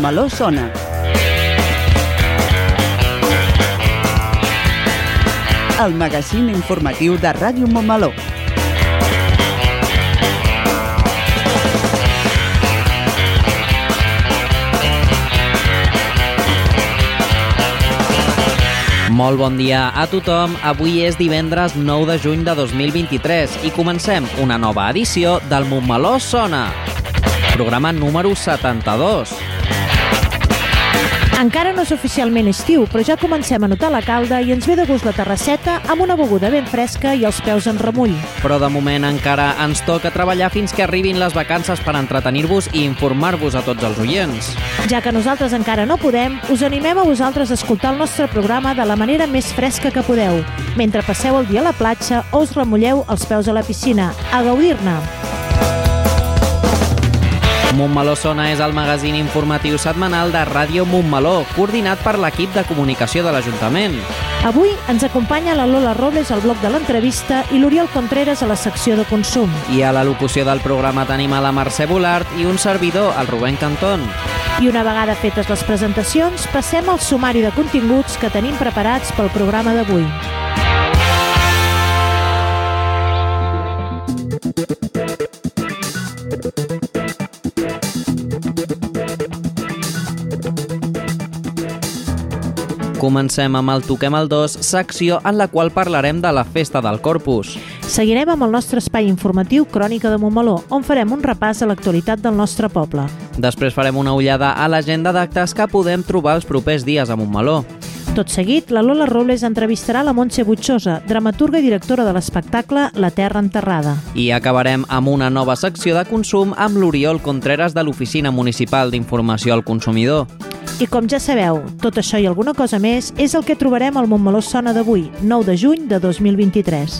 Montmeló sona. El magazín informatiu de Ràdio Montmeló. Molt bon dia a tothom. Avui és divendres 9 de juny de 2023 i comencem una nova edició del Montmeló Sona. Programa número 72. Encara no és oficialment estiu, però ja comencem a notar la calda i ens ve de gust la terrasseta amb una beguda ben fresca i els peus en remull. Però de moment encara ens toca treballar fins que arribin les vacances per entretenir-vos i informar-vos a tots els oients. Ja que nosaltres encara no podem, us animem a vosaltres a escoltar el nostre programa de la manera més fresca que podeu, mentre passeu el dia a la platja o us remulleu els peus a la piscina. A gaudir-ne! Montmeló Sona és el magazín informatiu setmanal de Ràdio Montmeló, coordinat per l'equip de comunicació de l'Ajuntament. Avui ens acompanya la Lola Robles al bloc de l'entrevista i l'Oriol Contreras a la secció de consum. I a la locució del programa tenim a la Mercè Bolart i un servidor, el Rubén Cantón. I una vegada fetes les presentacions, passem al sumari de continguts que tenim preparats pel programa d'avui. Comencem amb el Toquem el 2, secció en la qual parlarem de la Festa del Corpus. Seguirem amb el nostre espai informatiu Crònica de Montmeló, on farem un repàs a l'actualitat del nostre poble. Després farem una ullada a l'agenda d'actes que podem trobar els propers dies a Montmeló. Tot seguit, la Lola Robles entrevistarà la Montse Butxosa, dramaturga i directora de l'espectacle La Terra Enterrada. I acabarem amb una nova secció de consum amb l'Oriol Contreras de l'Oficina Municipal d'Informació al Consumidor. I com ja sabeu, tot això i alguna cosa més és el que trobarem al Montmeló Sona d'avui, 9 de juny de 2023.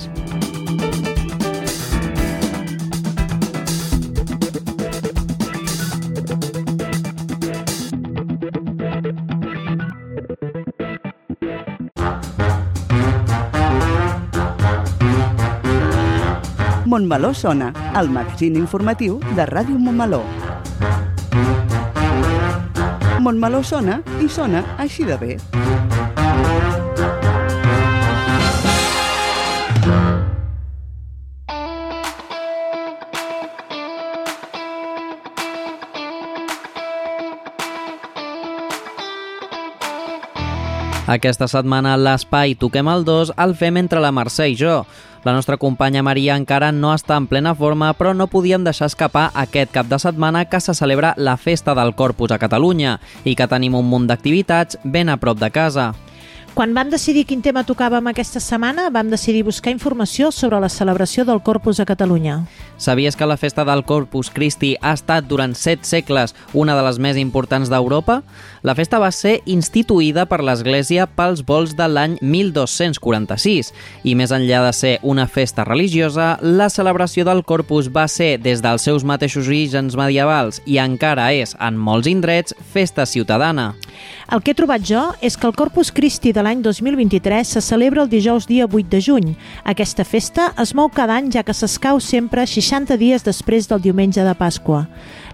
Montmeló sona, el magazín informatiu de Ràdio Montmeló. Montmeló sona i sona així de bé. Aquesta setmana l'espai Toquem el 2 el fem entre la Mercè i jo. La nostra companya Maria encara no està en plena forma, però no podíem deixar escapar aquest cap de setmana que se celebra la Festa del Corpus a Catalunya i que tenim un munt d'activitats ben a prop de casa. Quan vam decidir quin tema tocàvem aquesta setmana, vam decidir buscar informació sobre la celebració del Corpus a Catalunya. Sabies que la festa del Corpus Christi ha estat durant set segles una de les més importants d'Europa? La festa va ser instituïda per l'Església pels vols de l'any 1246 i més enllà de ser una festa religiosa, la celebració del Corpus va ser des dels seus mateixos orígens medievals i encara és, en molts indrets, festa ciutadana. El que he trobat jo és que el Corpus Christi de l'any 2023 se celebra el dijous dia 8 de juny. Aquesta festa es mou cada any ja que s'escau sempre 60 dies després del diumenge de Pasqua.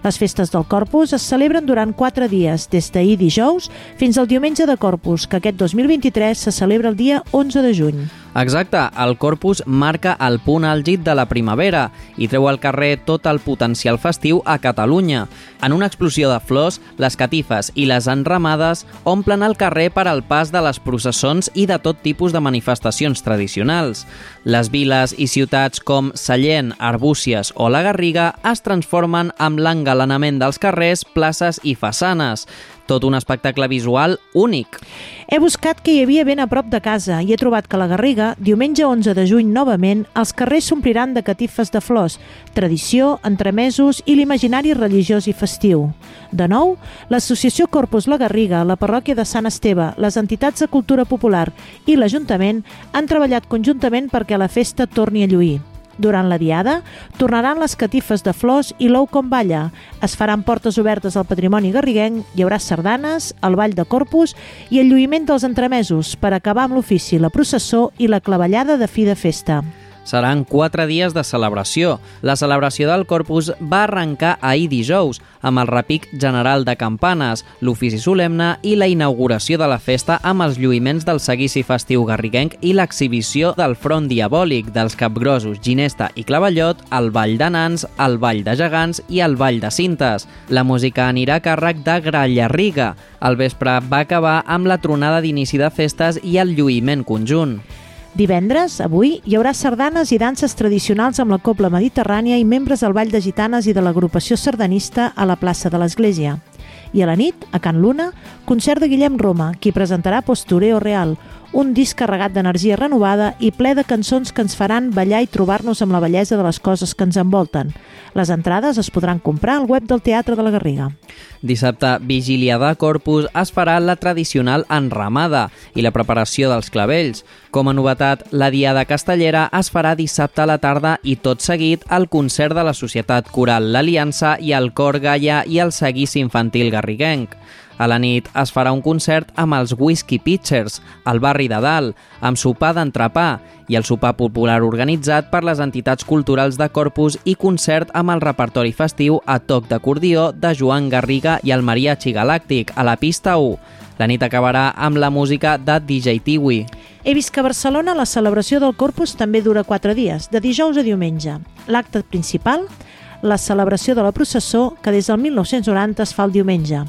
Les festes del Corpus es celebren durant 4 dies, des d'ahir dijous fins al diumenge de Corpus, que aquest 2023 se celebra el dia 11 de juny. Exacte, el Corpus marca el punt àlgid de la primavera i treu al carrer tot el potencial festiu a Catalunya. En una explosió de flors, les catifes i les enramades omplen el carrer per al pas de les processons i de tot tipus de manifestacions tradicionals. Les viles i ciutats com Sallent, Arbúcies o la Garriga es transformen amb l'engalanament dels carrers, places i façanes. Tot un espectacle visual únic. He buscat què hi havia ben a prop de casa i he trobat que la Garriga, diumenge 11 de juny novament, els carrers s'ompliran de catifes de flors, tradició, entremesos i l'imaginari religiós i festiu. De nou, l'Associació Corpus La Garriga, la parròquia de Sant Esteve, les entitats de cultura popular i l'Ajuntament han treballat conjuntament perquè la festa torni a lluir. Durant la diada, tornaran les catifes de flors i l'ou com balla. Es faran portes obertes al patrimoni garriguenc, hi haurà sardanes, el ball de corpus i el lluïment dels entremesos per acabar amb l'ofici, la processó i la clavellada de fi de festa. Seran quatre dies de celebració. La celebració del Corpus va arrencar ahir dijous, amb el repic general de campanes, l'ofici solemne i la inauguració de la festa amb els lluïments del seguici festiu garriguenc i l'exhibició del front diabòlic dels capgrossos, ginesta i clavallot, el ball de nans, el ball de gegants i el ball de cintes. La música anirà a càrrec de Grallarriga. El vespre va acabar amb la tronada d'inici de festes i el lluïment conjunt. Divendres, avui, hi haurà sardanes i danses tradicionals amb la Copla Mediterrània i membres del Ball de Gitanes i de l'agrupació sardanista a la plaça de l'Església. I a la nit, a Can Luna, concert de Guillem Roma, qui presentarà Postureo Real, un disc carregat d'energia renovada i ple de cançons que ens faran ballar i trobar-nos amb la bellesa de les coses que ens envolten. Les entrades es podran comprar al web del Teatre de la Garriga. Dissabte, vigília de Corpus, es farà la tradicional enramada i la preparació dels clavells. Com a novetat, la Diada Castellera es farà dissabte a la tarda i tot seguit el concert de la Societat Coral L'Aliança i el Cor Gaia i el Seguís Infantil Garriguenc. A la nit es farà un concert amb els Whisky Pitchers, al barri de Dalt, amb sopar d'entrepà i el sopar popular organitzat per les entitats culturals de Corpus i concert amb el repertori festiu a toc d'acordió de Joan Garriga i el Mariachi Galàctic a la pista 1. La nit acabarà amb la música de DJ Tiwi. He vist que a Barcelona la celebració del Corpus també dura 4 dies, de dijous a diumenge. L'acte principal, la celebració de la processó, que des del 1990 es fa el diumenge.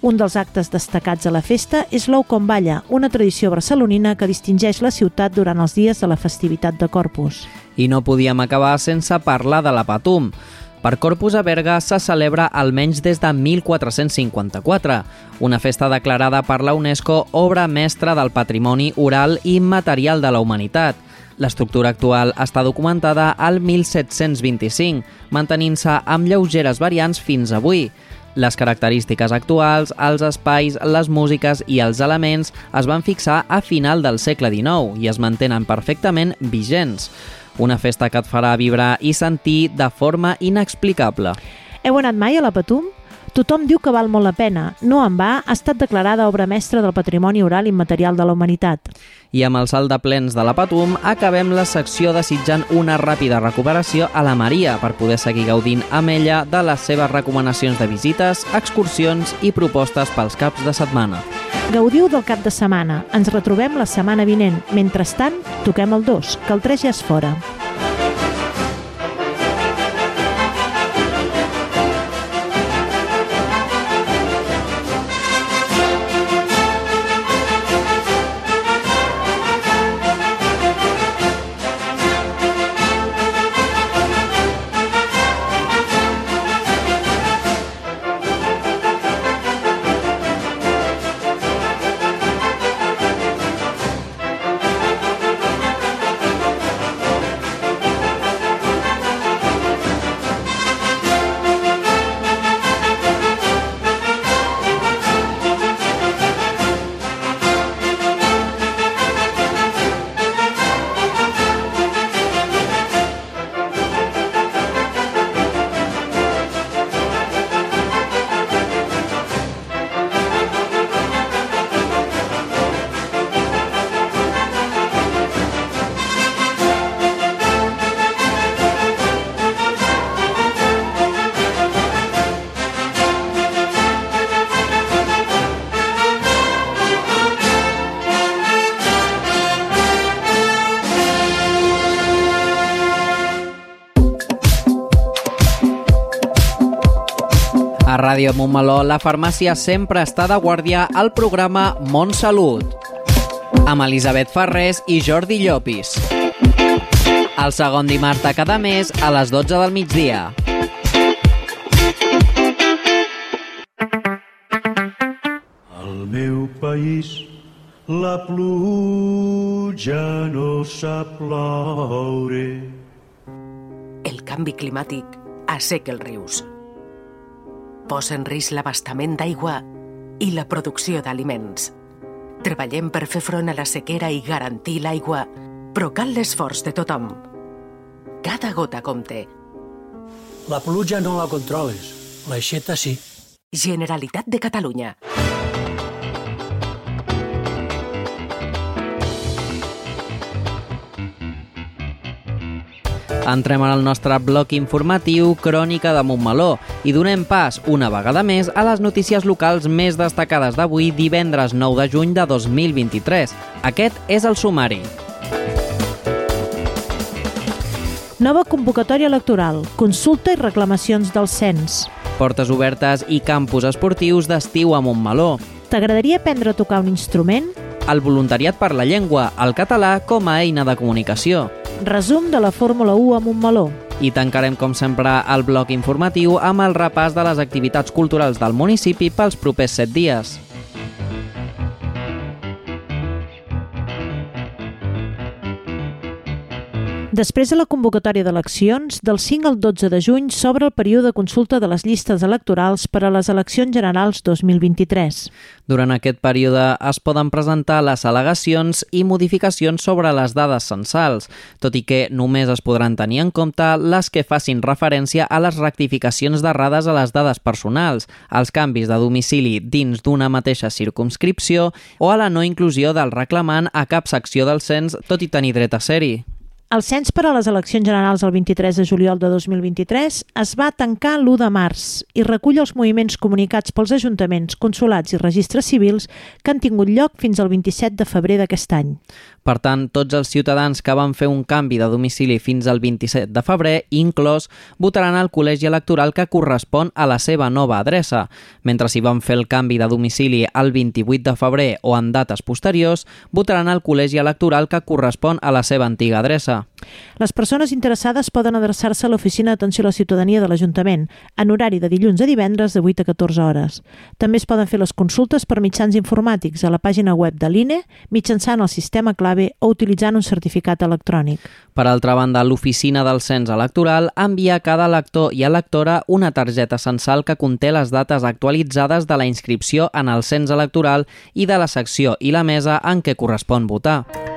Un dels actes destacats a la festa és l'ou com balla, una tradició barcelonina que distingeix la ciutat durant els dies de la festivitat de Corpus. I no podíem acabar sense parlar de la Patum. Per Corpus a Berga se celebra almenys des de 1454, una festa declarada per la UNESCO obra mestra del patrimoni oral i immaterial de la humanitat. L'estructura actual està documentada al 1725, mantenint-se amb lleugeres variants fins avui. Les característiques actuals, els espais, les músiques i els elements es van fixar a final del segle XIX i es mantenen perfectament vigents. Una festa que et farà vibrar i sentir de forma inexplicable. Heu anat mai a la Patum? Tothom diu que val molt la pena. No en va, ha estat declarada obra mestra del patrimoni oral immaterial de la humanitat. I amb el salt de plens de la Patum acabem la secció desitjant una ràpida recuperació a la Maria per poder seguir gaudint amb ella de les seves recomanacions de visites, excursions i propostes pels caps de setmana. Gaudiu del cap de setmana. Ens retrobem la setmana vinent. Mentrestant, toquem el 2, que el 3 ja és fora. a Montmeló, la farmàcia sempre està de guàrdia al programa Montsalut, amb Elisabet Ferrés i Jordi Llopis. El segon dimarts de cada mes a les 12 del migdia. Al meu país la pluja no sap ploure. El canvi climàtic asseca els rius Posa en risc l'abastament d'aigua i la producció d'aliments. Treballem per fer front a la sequera i garantir l'aigua, però cal l'esforç de tothom. Cada gota compte. La pluja no la controles, l'aixeta sí. Generalitat de Catalunya. Entrem en el nostre bloc informatiu Crònica de Montmeló i donem pas, una vegada més, a les notícies locals més destacades d'avui, divendres 9 de juny de 2023. Aquest és el sumari. Nova convocatòria electoral, consulta i reclamacions del cens. Portes obertes i campus esportius d'estiu a Montmeló. T'agradaria aprendre a tocar un instrument? El voluntariat per la llengua, el català com a eina de comunicació. Resum de la Fórmula 1 a Montmeló. I tancarem, com sempre, el bloc informatiu amb el repàs de les activitats culturals del municipi pels propers set dies. Després de la convocatòria d'eleccions, del 5 al 12 de juny s'obre el període de consulta de les llistes electorals per a les eleccions generals 2023. Durant aquest període es poden presentar les al·legacions i modificacions sobre les dades censals, tot i que només es podran tenir en compte les que facin referència a les rectificacions d'errades a les dades personals, als canvis de domicili dins d'una mateixa circumscripció o a la no inclusió del reclamant a cap secció del cens, tot i tenir dret a ser-hi. El cens per a les eleccions generals el 23 de juliol de 2023 es va tancar l'1 de març i recull els moviments comunicats pels ajuntaments, consulats i registres civils que han tingut lloc fins al 27 de febrer d'aquest any. Per tant, tots els ciutadans que van fer un canvi de domicili fins al 27 de febrer, inclòs, votaran al col·legi electoral que correspon a la seva nova adreça, mentre si van fer el canvi de domicili el 28 de febrer o en dates posteriors, votaran al col·legi electoral que correspon a la seva antiga adreça. Les persones interessades poden adreçar-se a l'Oficina d'Atenció a la Ciutadania de l'Ajuntament en horari de dilluns a divendres de 8 a 14 hores. També es poden fer les consultes per mitjans informàtics a la pàgina web de l'INE mitjançant el sistema clave o utilitzant un certificat electrònic. Per altra banda, l'Oficina del Cens Electoral envia a cada elector i electora una targeta censal que conté les dates actualitzades de la inscripció en el cens electoral i de la secció i la mesa en què correspon votar.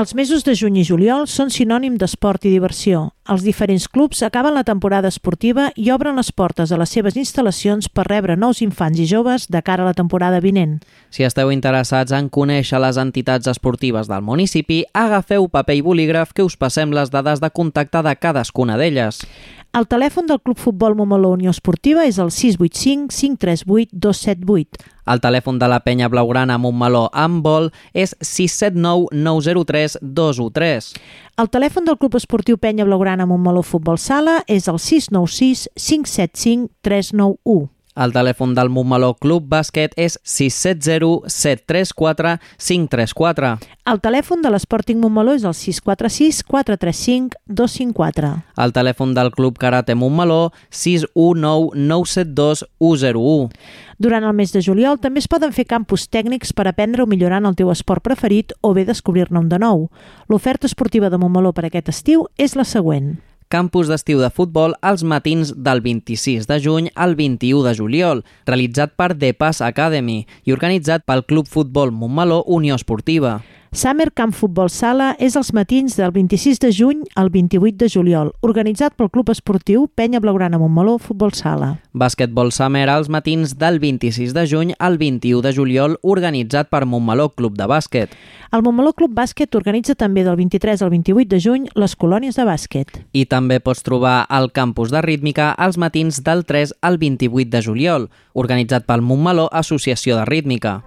Els mesos de juny i juliol són sinònim d'esport i diversió. Els diferents clubs acaben la temporada esportiva i obren les portes a les seves instal·lacions per rebre nous infants i joves de cara a la temporada vinent. Si esteu interessats en conèixer les entitats esportives del municipi, agafeu paper i bolígraf que us passem les dades de contacte de cadascuna d'elles. El telèfon del Club Futbol Montmeló Unió Esportiva és el 685 538 278. El telèfon de la penya blaugrana Montmeló amb vol és 679 903 213. El telèfon del Club Esportiu Penya Blaugrana Montmeló Futbol Sala és el 696 575 391. El telèfon del Montmeló Club Bàsquet és 670 734 534. El telèfon de l'Sporting Montmeló és el 646 435 254. El telèfon del Club Karate Montmeló 619 972 101. Durant el mes de juliol també es poden fer campus tècnics per aprendre o millorar en el teu esport preferit o bé descobrir-ne un de nou. L'oferta esportiva de Montmeló per aquest estiu és la següent campus d'estiu de futbol als matins del 26 de juny al 21 de juliol, realitzat per The Pass Academy i organitzat pel Club Futbol Montmeló Unió Esportiva. Summer Camp Futbol Sala és els matins del 26 de juny al 28 de juliol, organitzat pel Club Esportiu Penya Blaugrana Montmeló Futbol Sala. Bàsquetbol Summer als matins del 26 de juny al 21 de juliol, organitzat per Montmeló Club de Bàsquet. El Montmeló Club Bàsquet organitza també del 23 al 28 de juny les colònies de bàsquet. I també pots trobar al campus de rítmica als matins del 3 al 28 de juliol, organitzat pel Montmeló Associació de Rítmica.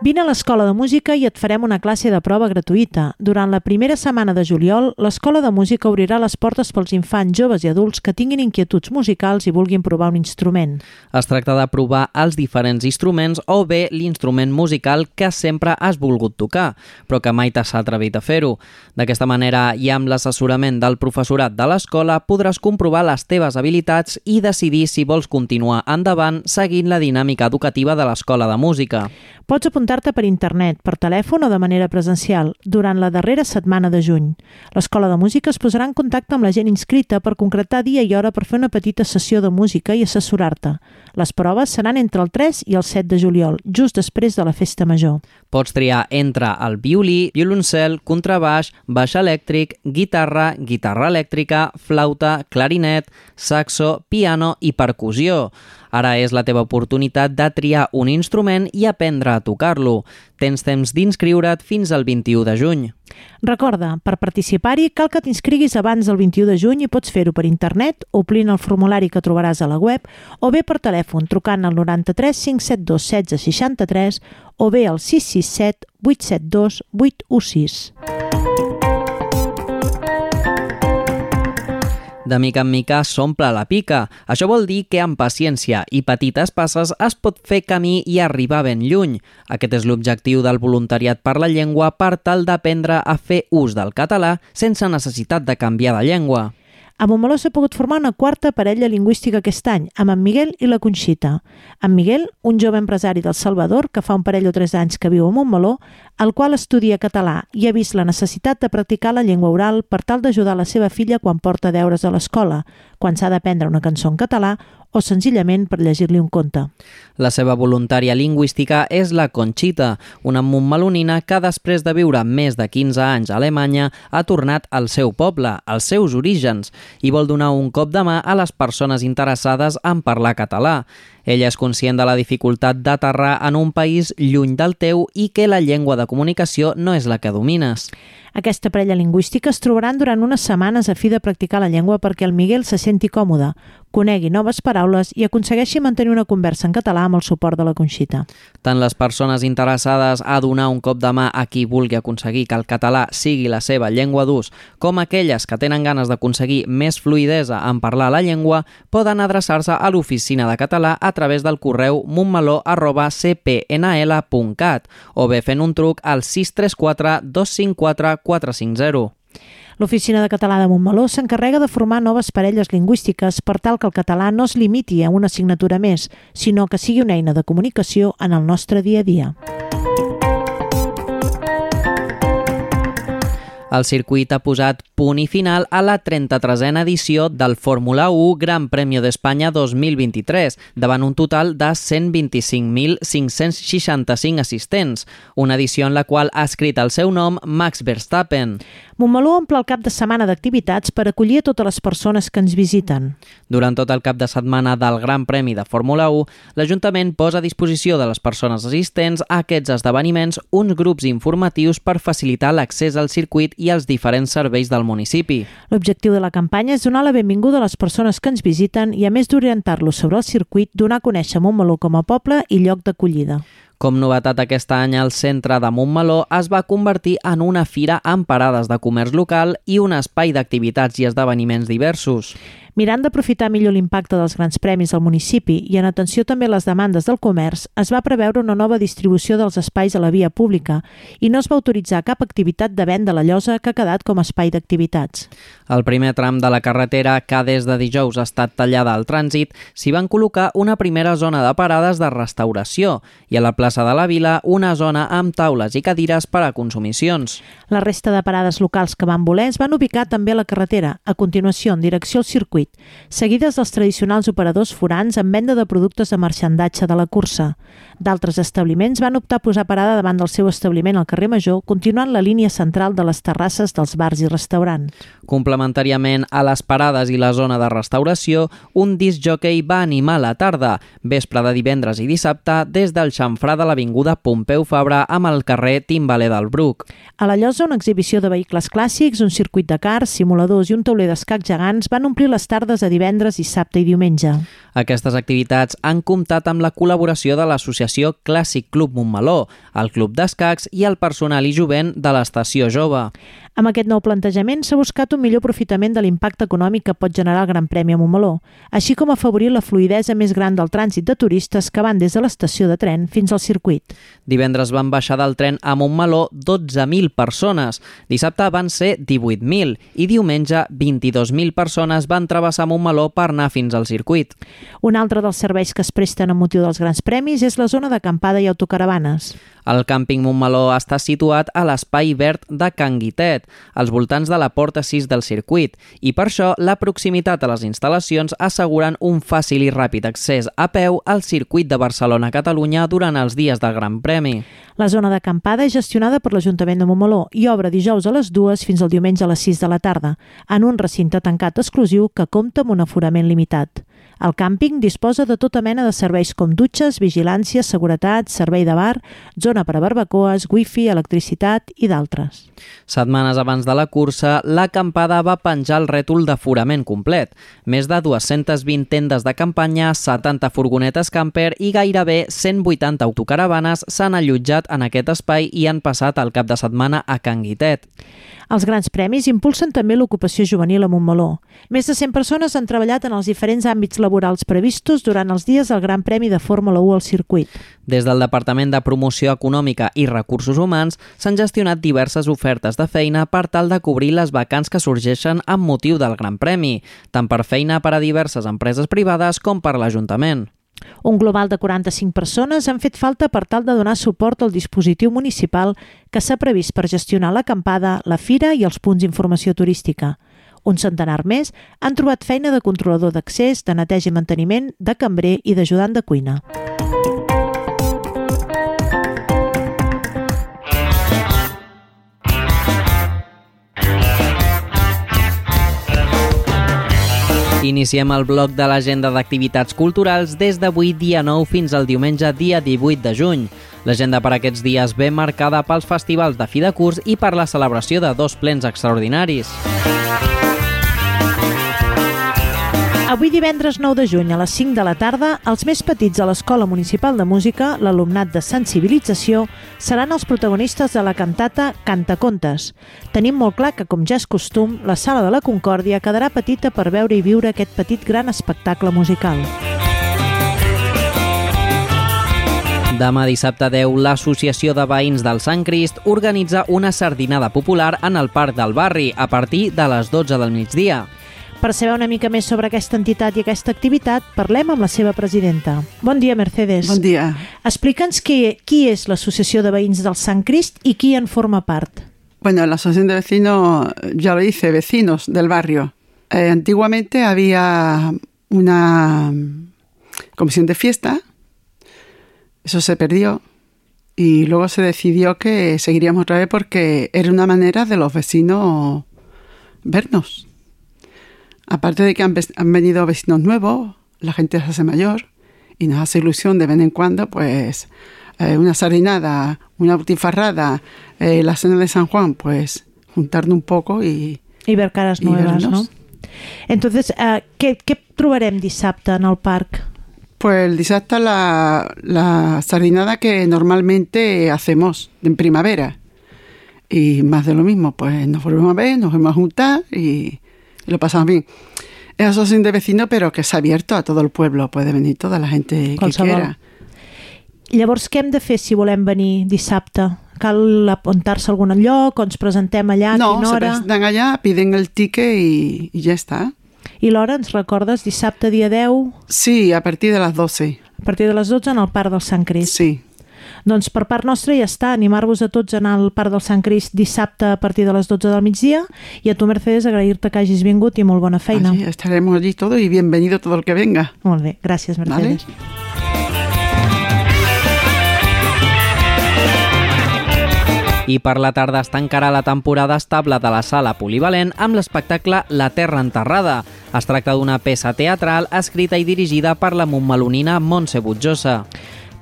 Vine a l'Escola de Música i et farem una classe de prova gratuïta. Durant la primera setmana de juliol, l'Escola de Música obrirà les portes pels infants, joves i adults que tinguin inquietuds musicals i vulguin provar un instrument. Es tracta de provar els diferents instruments o bé l'instrument musical que sempre has volgut tocar, però que mai t'has atrevit a fer-ho. D'aquesta manera, i amb l'assessorament del professorat de l'escola, podràs comprovar les teves habilitats i decidir si vols continuar endavant seguint la dinàmica educativa de l'Escola de Música. Pots apuntar-te per internet, per telèfon o de manera presencial durant la darrera setmana de juny. L'Escola de Música es posarà en contacte amb la gent inscrita per concretar dia i hora per fer una petita sessió de música i assessorar-te. Les proves seran entre el 3 i el 7 de juliol, just després de la festa major. Pots triar entre el violí, violoncel, contrabaix, baix elèctric, guitarra, guitarra elèctrica, flauta, clarinet, saxo, piano i percussió. Ara és la teva oportunitat de triar un instrument i aprendre a tocar-lo. Tens temps d'inscriure't fins al 21 de juny. Recorda, per participar-hi cal que t'inscriguis abans del 21 de juny i pots fer-ho per internet, omplint el formulari que trobaràs a la web, o bé per telèfon trucant al 93 572 16 63 o bé al 667 872 816. De mica en mica s'omple la pica. Això vol dir que amb paciència i petites passes es pot fer camí i arribar ben lluny. Aquest és l'objectiu del voluntariat per la llengua per tal d'aprendre a fer ús del català sense necessitat de canviar de llengua. A Montmeló s'ha pogut formar una quarta parella lingüística aquest any, amb en Miguel i la Conxita. En Miguel, un jove empresari del Salvador que fa un parell o tres anys que viu a Montmeló, el qual estudia català i ha vist la necessitat de practicar la llengua oral per tal d'ajudar la seva filla quan porta deures a l'escola, quan s'ha d'aprendre una cançó en català o senzillament per llegir-li un conte. La seva voluntària lingüística és la Conxita, una montmelonina que després de viure més de 15 anys a Alemanya ha tornat al seu poble, als seus orígens, i vol donar un cop de mà a les persones interessades en parlar català. Ella és conscient de la dificultat d'aterrar en un país lluny del teu i que la llengua de comunicació no és la que domines. Aquesta parella lingüística es trobaran durant unes setmanes a fi de practicar la llengua perquè el Miguel se senti còmode, conegui noves paraules i aconsegueixi mantenir una conversa en català amb el suport de la Conxita. Tant les persones interessades a donar un cop de mà a qui vulgui aconseguir que el català sigui la seva llengua d'ús, com aquelles que tenen ganes d'aconseguir més fluidesa en parlar la llengua, poden adreçar-se a l'oficina de català a través del correu montmeló.cpnl.cat o bé fent un truc al 634 254 450. L'Oficina de Català de Montmeló s'encarrega de formar noves parelles lingüístiques per tal que el català no es limiti a una assignatura més, sinó que sigui una eina de comunicació en el nostre dia a dia. El circuit ha posat punt i final a la 33a edició del Fórmula 1 Gran Premio d'Espanya 2023, davant un total de 125.565 assistents, una edició en la qual ha escrit el seu nom Max Verstappen. Montmeló omple el cap de setmana d'activitats per acollir a totes les persones que ens visiten. Durant tot el cap de setmana del Gran Premi de Fórmula 1, l'Ajuntament posa a disposició de les persones assistents a aquests esdeveniments uns grups informatius per facilitar l'accés al circuit i als diferents serveis del municipi. L'objectiu de la campanya és donar la benvinguda a les persones que ens visiten i, a més d'orientar-los sobre el circuit, donar a conèixer Montmeló com a poble i lloc d'acollida. Com novetat aquest any, el centre de Montmeló es va convertir en una fira amb parades de comerç local i un espai d'activitats i esdeveniments diversos. Mirant d'aprofitar millor l'impacte dels grans premis al municipi i en atenció també a les demandes del comerç, es va preveure una nova distribució dels espais a la via pública i no es va autoritzar cap activitat de venda a la llosa que ha quedat com a espai d'activitats. El primer tram de la carretera, que des de dijous ha estat tallada al trànsit, s'hi van col·locar una primera zona de parades de restauració i a la plaça de la Vila una zona amb taules i cadires per a consumicions. La resta de parades locals que van voler es van ubicar també a la carretera, a continuació en direcció al circuit, seguides dels tradicionals operadors forans en venda de productes de marxandatge de la cursa. D'altres establiments van optar a posar parada davant del seu establiment al carrer Major, continuant la línia central de les terrasses dels bars i restaurants. Complementàriament a les parades i la zona de restauració, un disc jockey va animar la tarda, vespre de divendres i dissabte, des del xamfrà de l'Avinguda Pompeu Fabra amb el carrer Timbaler del Bruc. A la Llosa, una exhibició de vehicles clàssics, un circuit de cars, simuladors i un tauler d'escac gegants van omplir les tardes a divendres, dissabte i diumenge. Aquestes activitats han comptat amb la col·laboració de l'associació Clàssic Club Montmeló, el Club d'Escacs i el personal i jovent de l'Estació Jove. Amb aquest nou plantejament s'ha buscat un millor aprofitament de l'impacte econòmic que pot generar el Gran Premi a Montmeló, així com afavorir la fluidesa més gran del trànsit de turistes que van des de l'estació de tren fins al circuit. Divendres van baixar del tren a Montmeló 12.000 persones, dissabte van ser 18.000 i diumenge 22.000 persones van travessar Montmeló per anar fins al circuit. Un altre dels serveis que es presten amb motiu dels grans premis és la zona d'acampada i autocaravanes. El càmping Montmeló està situat a l'espai verd de Can Guitet, als voltants de la porta 6 del circuit, i per això la proximitat a les instal·lacions asseguren un fàcil i ràpid accés a peu al circuit de Barcelona-Catalunya durant els dies del Gran Premi. La zona d'acampada és gestionada per l'Ajuntament de Montmeló i obre dijous a les 2 fins al diumenge a les 6 de la tarda, en un recinte tancat exclusiu que compta amb un aforament limitat. El càmping disposa de tota mena de serveis com dutxes, vigilància, seguretat, servei de bar, zona per a barbacoes, wifi, electricitat i d'altres. Setmanes abans de la cursa, l'acampada va penjar el rètol d'aforament complet. Més de 220 tendes de campanya, 70 furgonetes camper i gairebé 180 autocaravanes s'han allotjat en aquest espai i han passat el cap de setmana a Can Guitet. Els grans premis impulsen també l'ocupació juvenil a Montmeló. Més de 100 persones han treballat en els diferents àmbits laborals previstos durant els dies del Gran Premi de Fórmula 1 al circuit. Des del Departament de Promoció Econòmica i Recursos Humans s'han gestionat diverses ofertes de feina per tal de cobrir les vacants que sorgeixen amb motiu del Gran Premi, tant per feina per a diverses empreses privades com per l'Ajuntament. Un global de 45 persones han fet falta per tal de donar suport al dispositiu municipal que s'ha previst per gestionar l'acampada, la fira i els punts d'informació turística. Un centenar més han trobat feina de controlador d'accés, de neteja i manteniment, de cambrer i d'ajudant de cuina. Iniciem el bloc de l'agenda d'activitats culturals des d'avui dia 9 fins al diumenge dia 18 de juny. L'agenda per aquests dies ve marcada pels festivals de fi de curs i per la celebració de dos plens extraordinaris. Avui divendres 9 de juny a les 5 de la tarda, els més petits de l'Escola Municipal de Música, l'alumnat de sensibilització, seran els protagonistes de la cantata Cantacontes. Tenim molt clar que, com ja és costum, la Sala de la Concòrdia quedarà petita per veure i viure aquest petit gran espectacle musical. Demà dissabte 10, l'Associació de Veïns del Sant Crist organitza una sardinada popular en el Parc del Barri a partir de les 12 del migdia. Per saber una mica més sobre aquesta entitat i aquesta activitat, parlem amb la seva presidenta. Bon dia, Mercedes. Bon dia. Explica'ns qui, qui és l'Associació de Veïns del Sant Crist i qui en forma part. Bueno, la asociación de vecinos, ya lo dice, vecinos del barrio. Eh, antiguamente había una comisión de fiesta, eso se perdió y luego se decidió que seguiríamos otra vez porque era una manera de los vecinos vernos. Aparte de que han, han venido vecinos nuevos, la gente se hace mayor y nos hace ilusión de vez en cuando, pues, eh, una sardinada, una butifarrada, eh, la cena de San Juan, pues, juntarnos un poco y, I ver cares i nuevas, no? Entonces, uh, què, què trobarem dissabte en el parc? Pues el dissabte la, la sardinada que normalmente hacemos en primavera. Y más de lo mismo, pues nos volvemos a ver, nos vamos a juntar y lo pasamos bien. Es asociación de vecinos, pero que es abierto a todo el pueblo. Puede venir toda la gente que Qualsevol. quiera. Llavors, què hem de fer si volem venir dissabte? Cal apuntar-se a algun lloc o ens presentem allà no, quina se hora? presentan allá, piden el ticket y, y ya está. I l'hora, ens recordes, dissabte dia 10 Sí, a partir de las 12. a partir de les 12 en el Parc del Sant Crist. Sí. Doncs per part nostra ja està, animar-vos a tots a anar al Parc del Sant Crist dissabte a partir de les 12 del migdia i a tu, Mercedes, agrair-te que hagis vingut i molt bona feina. Allí estaremos allí todos y bienvenido todo el que venga. Molt bé, gràcies, Mercedes. I per la tarda es tancarà la temporada estable de la sala polivalent amb l'espectacle La Terra Enterrada. Es tracta d'una peça teatral escrita i dirigida per la montmelonina Montse Butjosa.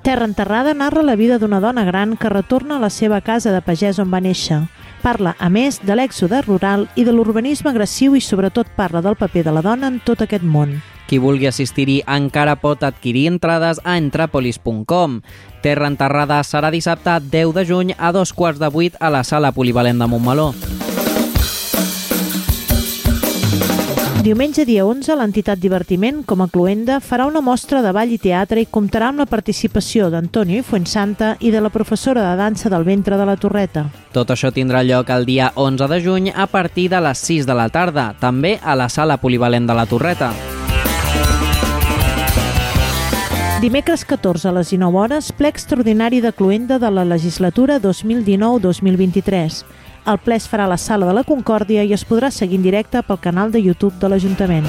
Terra enterrada narra la vida d'una dona gran que retorna a la seva casa de pagès on va néixer. Parla, a més, de l'èxode rural i de l'urbanisme agressiu i sobretot parla del paper de la dona en tot aquest món. Qui vulgui assistir-hi encara pot adquirir entrades a entrapolis.com. Terra enterrada serà dissabte 10 de juny a dos quarts de vuit a la sala polivalent de Montmeló. Diumenge dia 11, l'entitat Divertiment, com a cluenda, farà una mostra de ball i teatre i comptarà amb la participació d'Antonio i Fuensanta i de la professora de dansa del ventre de la Torreta. Tot això tindrà lloc el dia 11 de juny a partir de les 6 de la tarda, també a la sala polivalent de la Torreta. Dimecres 14 a les 19 hores, ple extraordinari de cluenda de la legislatura 2019-2023. El ple es farà a la Sala de la Concòrdia i es podrà seguir en directe pel canal de YouTube de l'Ajuntament.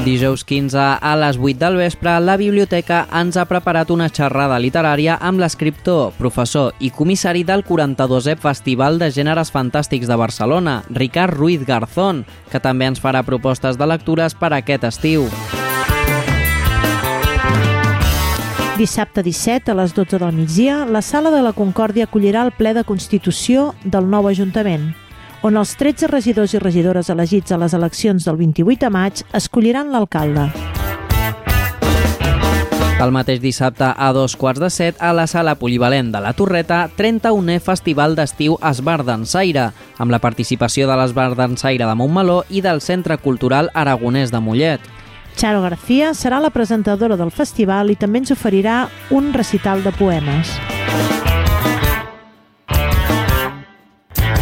Dijous 15 a les 8 del vespre, la biblioteca ens ha preparat una xerrada literària amb l'escriptor, professor i comissari del 42è Festival de Gèneres Fantàstics de Barcelona, Ricard Ruiz Garzón, que també ens farà propostes de lectures per aquest estiu. Dissabte 17 a les 12 del migdia, la Sala de la Concòrdia acollirà el ple de Constitució del nou Ajuntament, on els 13 regidors i regidores elegits a les eleccions del 28 de maig escolliran l'alcalde. El mateix dissabte a dos quarts de set a la sala polivalent de la Torreta, 31è Festival d'Estiu Esbar d'Ensaire, amb la participació de l'Esbar d'Ensaire de Montmeló i del Centre Cultural Aragonès de Mollet. Charo García serà la presentadora del festival i també ens oferirà un recital de poemes.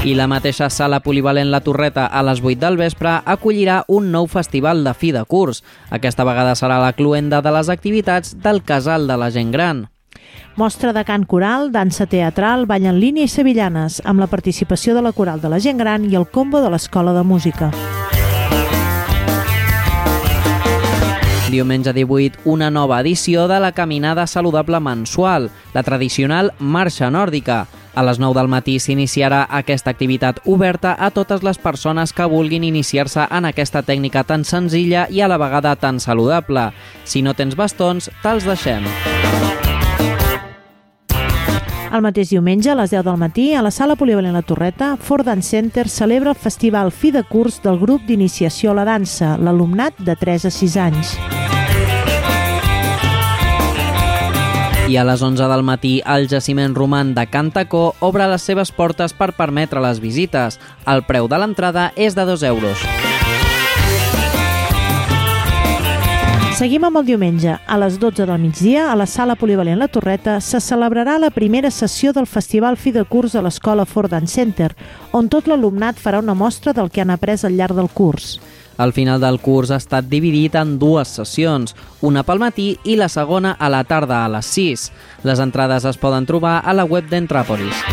I la mateixa sala polivalent La Torreta a les 8 del vespre acollirà un nou festival de fi de curs. Aquesta vegada serà la cluenda de les activitats del Casal de la Gent Gran. Mostra de cant coral, dansa teatral, ball en línia i sevillanes, amb la participació de la coral de la gent gran i el combo de l'Escola de Música. Diumenge 18, una nova edició de la Caminada Saludable Mensual, la tradicional Marxa Nòrdica. A les 9 del matí s'iniciarà aquesta activitat oberta a totes les persones que vulguin iniciar-se en aquesta tècnica tan senzilla i a la vegada tan saludable. Si no tens bastons, te'ls deixem. El mateix diumenge, a les 10 del matí, a la sala polivalent La Torreta, Ford Dance Center celebra el festival fi de curs del grup d'iniciació a la dansa, l'alumnat de 3 a 6 anys. I a les 11 del matí, el jaciment roman de Cantacó obre les seves portes per permetre les visites. El preu de l'entrada és de 2 euros. Seguim amb el diumenge. A les 12 del migdia, a la sala polivalent La Torreta, se celebrarà la primera sessió del Festival Fi de Curs a l'Escola Ford Dance Center, on tot l'alumnat farà una mostra del que han après al llarg del curs. El final del curs ha estat dividit en dues sessions, una pel matí i la segona a la tarda a les 6. Les entrades es poden trobar a la web d'Entràpolis.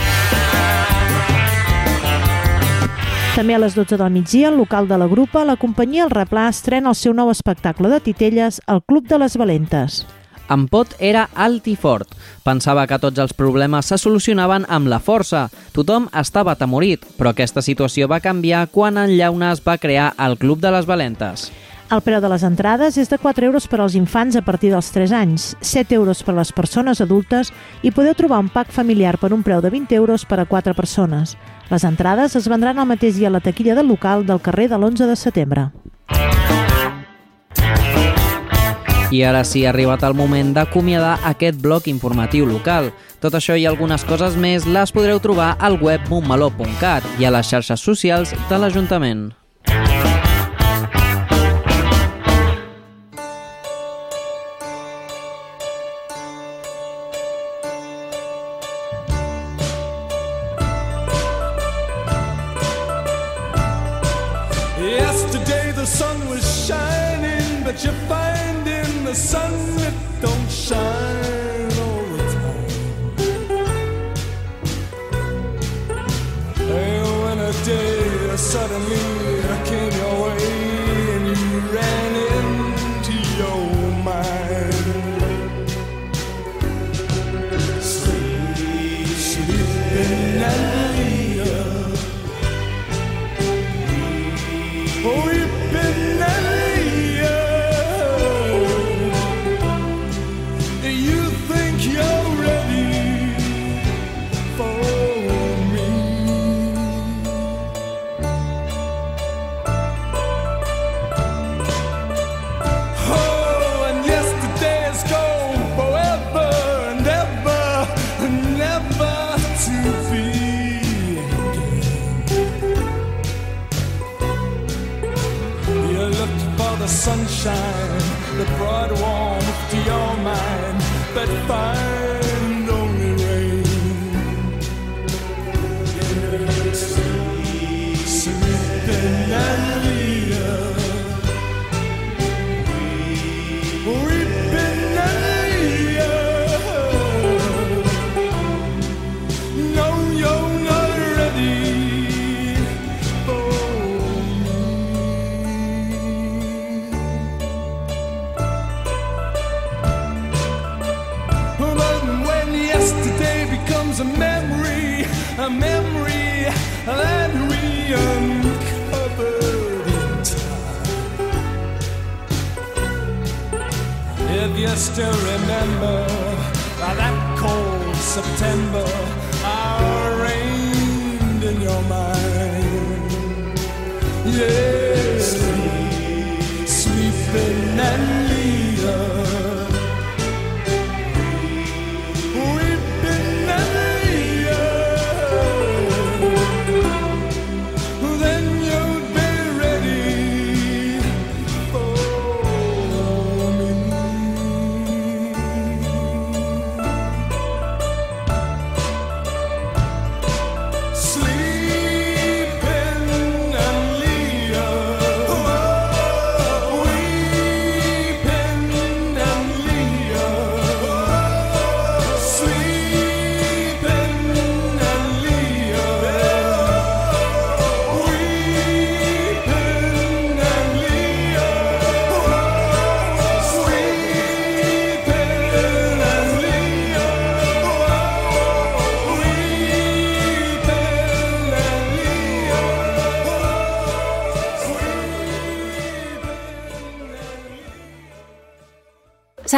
També a les 12 del migdia, al local de la grupa, la companyia El Replà estrena el seu nou espectacle de titelles, el Club de les Valentes. En Pot era alt i fort. Pensava que tots els problemes se solucionaven amb la força. Tothom estava atemorit, però aquesta situació va canviar quan en Llauna es va crear el Club de les Valentes. El preu de les entrades és de 4 euros per als infants a partir dels 3 anys, 7 euros per a les persones adultes i podeu trobar un pack familiar per un preu de 20 euros per a 4 persones. Les entrades es vendran el mateix dia a la taquilla del local del carrer de l'11 de setembre. I ara sí, ha arribat el moment d'acomiadar aquest bloc informatiu local. Tot això i algunes coses més les podreu trobar al web montmeló.cat i a les xarxes socials de l'Ajuntament. But you're finding the sun it don't shine all the time. And when a day suddenly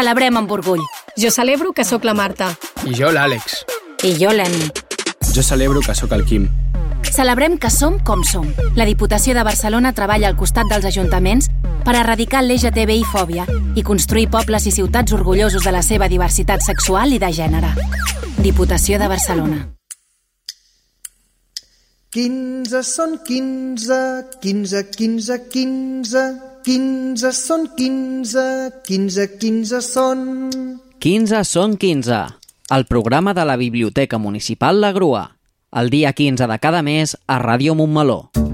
Celebrem amb orgull. Jo celebro que sóc la Marta. I jo l'Àlex. I jo l'Eni. Jo celebro que sóc el Quim. Celebrem que som com som. La Diputació de Barcelona treballa al costat dels ajuntaments per erradicar l'LGTBI-fòbia i construir pobles i ciutats orgullosos de la seva diversitat sexual i de gènere. Diputació de Barcelona. 15 són 15, 15, 15, 15, 15 són 15, 15, 15 són... 15 són 15, el programa de la Biblioteca Municipal La Grua, el dia 15 de cada mes a Ràdio Montmeló.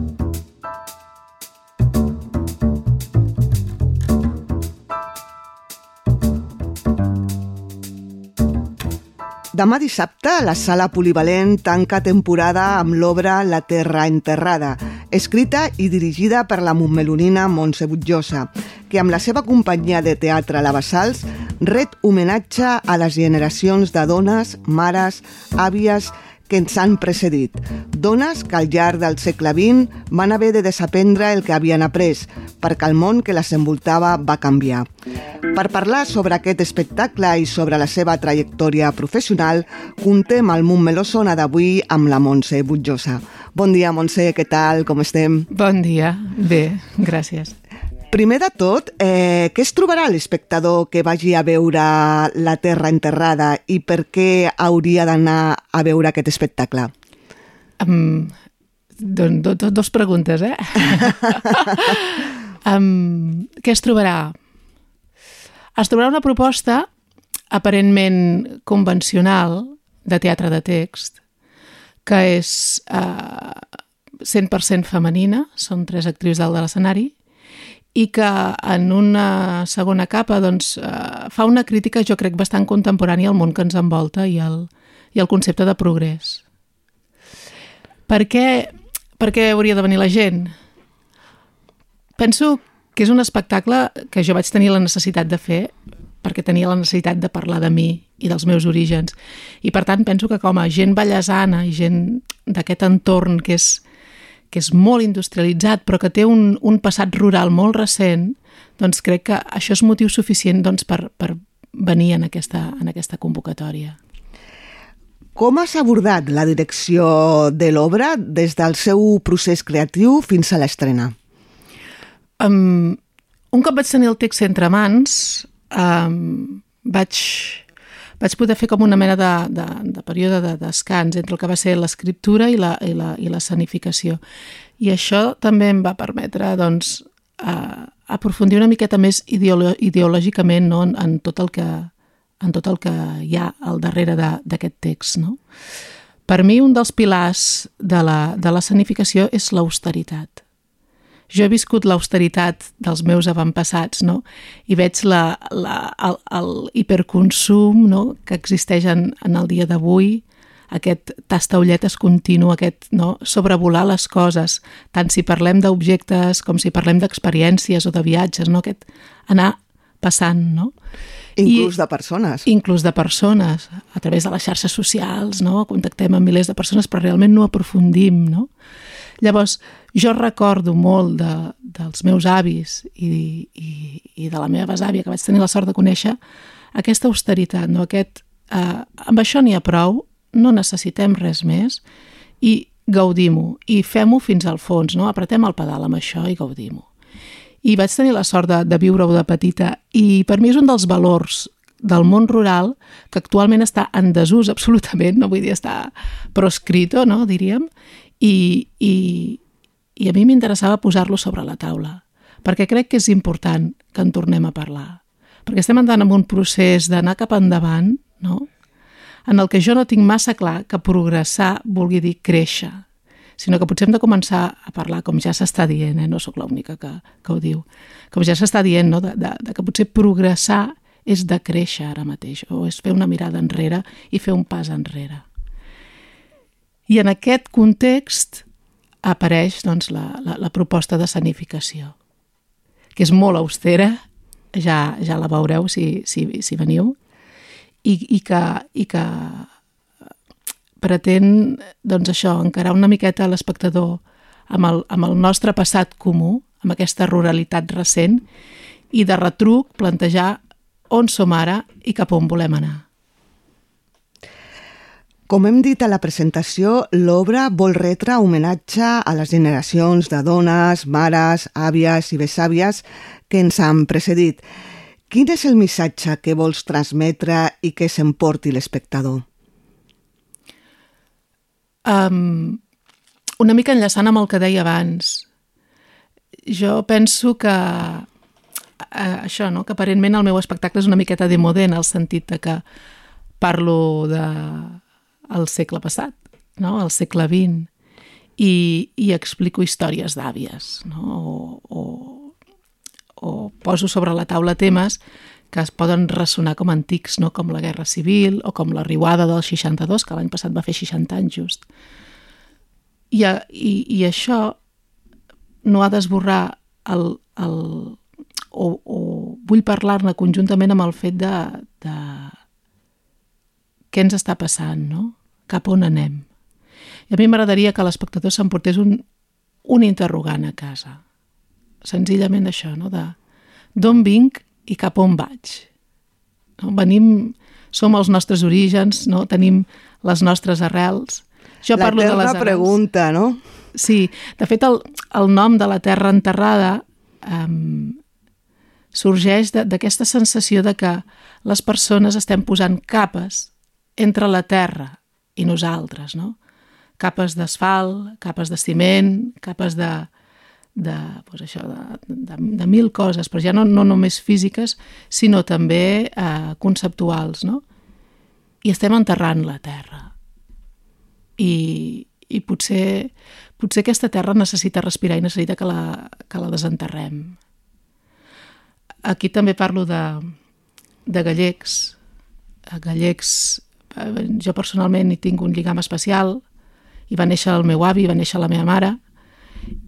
Demà dissabte, la Sala Polivalent tanca temporada amb l'obra La Terra Enterrada, escrita i dirigida per la montmelonina Montse Butjosa, que amb la seva companyia de teatre La Bassals ret homenatge a les generacions de dones, mares, àvies que ens han precedit. Dones que al llarg del segle XX van haver de desaprendre el que havien après, perquè el món que les envoltava va canviar. Per parlar sobre aquest espectacle i sobre la seva trajectòria professional, contem al Montmeló Sona d'avui amb la Montse Butjosa. Bon dia, Montse, què tal? Com estem? Bon dia. Bé, gràcies. Primer de tot, eh, què es trobarà l'espectador que vagi a veure La Terra Enterrada i per què hauria d'anar a veure aquest espectacle? Um, don, do, do, dos preguntes, eh? um, què es trobarà? Es trobarà una proposta aparentment convencional de teatre de text que és uh, 100% femenina, són tres actrius dalt de l'escenari, i que en una segona capa doncs, eh, fa una crítica, jo crec, bastant contemporània al món que ens envolta i al, i al concepte de progrés. Per què, per què hauria de venir la gent? Penso que és un espectacle que jo vaig tenir la necessitat de fer perquè tenia la necessitat de parlar de mi i dels meus orígens. I per tant penso que com a gent ballesana i gent d'aquest entorn que és, que és molt industrialitzat però que té un, un passat rural molt recent, doncs crec que això és motiu suficient doncs, per, per venir en aquesta, en aquesta convocatòria. Com has abordat la direcció de l'obra des del seu procés creatiu fins a l'estrena? Um, un cop vaig tenir el text entre mans, um, vaig, vaig poder fer com una mena de, de, de període de descans entre el que va ser l'escriptura i, i, i la sanificació. I això també em va permetre doncs, uh, aprofundir una miqueta més ideolo ideològicament no? en, en, tot el que, en tot el que hi ha al darrere d'aquest text. No? Per mi, un dels pilars de la, de la sanificació és l'austeritat jo he viscut l'austeritat dels meus avantpassats, no? I veig la, la, el, el hiperconsum no? que existeix en, en el dia d'avui, aquest tastaulletes continu, aquest no? sobrevolar les coses, tant si parlem d'objectes com si parlem d'experiències o de viatges, no? aquest anar passant, no? Inclús I, de persones. Inclús de persones, a través de les xarxes socials, no? Contactem amb milers de persones, però realment no aprofundim, no? Llavors, jo recordo molt de, dels meus avis i, i, i de la meva besàvia, que vaig tenir la sort de conèixer, aquesta austeritat, no? aquest, eh, amb això n'hi ha prou, no necessitem res més i gaudim-ho i fem-ho fins al fons, no? apretem el pedal amb això i gaudim-ho. I vaig tenir la sort de, de viure-ho de petita i per mi és un dels valors del món rural que actualment està en desús absolutament, no vull dir està proscrito, no, diríem, i, i, i a mi m'interessava posar-lo sobre la taula, perquè crec que és important que en tornem a parlar, perquè estem entrant en un procés d'anar cap endavant, no? en el que jo no tinc massa clar que progressar vulgui dir créixer, sinó que potser hem de començar a parlar, com ja s'està dient, eh? no sóc l'única que, que ho diu, com ja s'està dient, no? de, de, de que potser progressar és de créixer ara mateix, o és fer una mirada enrere i fer un pas enrere. I en aquest context apareix doncs, la, la, la proposta de sanificació, que és molt austera, ja, ja la veureu si, si, si veniu, i, i, que, i que pretén doncs això, encarar una miqueta l'espectador amb, el, amb el nostre passat comú, amb aquesta ruralitat recent, i de retruc plantejar on som ara i cap on volem anar. Com hem dit a la presentació, l'obra vol retre homenatge a les generacions de dones, mares, àvies i besàvies que ens han precedit. Quin és el missatge que vols transmetre i que s'emporti l'espectador? Um, una mica enllaçant amb el que deia abans, jo penso que uh, això, no? que aparentment el meu espectacle és una miqueta de modè en el sentit de que parlo de al segle passat, no? al segle XX, i, i explico històries d'àvies, no? o, o, o poso sobre la taula temes que es poden ressonar com antics, no? com la Guerra Civil o com la riuada del 62, que l'any passat va fer 60 anys just. I, i, i això no ha d'esborrar el, el, o, o vull parlar-ne conjuntament amb el fet de, de què ens està passant, no? cap on anem. I a mi m'agradaria que l'espectador s'emportés un, un interrogant a casa. Senzillament això, no? de d'on vinc i cap on vaig. No? Venim, som els nostres orígens, no? tenim les nostres arrels. Jo la parlo de les arrels. pregunta, no? Sí, de fet el, el nom de la terra enterrada um, sorgeix d'aquesta sensació de que les persones estem posant capes entre la terra i nosaltres, no? Capes d'asfalt, capes de ciment, capes de, de, pues això, de, de, de mil coses, però ja no, no només físiques, sinó també eh, conceptuals, no? I estem enterrant la terra. I, i potser, potser aquesta terra necessita respirar i necessita que la, que la desenterrem. Aquí també parlo de, de gallecs, gallecs Eh, jo personalment hi tinc un lligam especial, i va néixer el meu avi, va néixer la meva mare,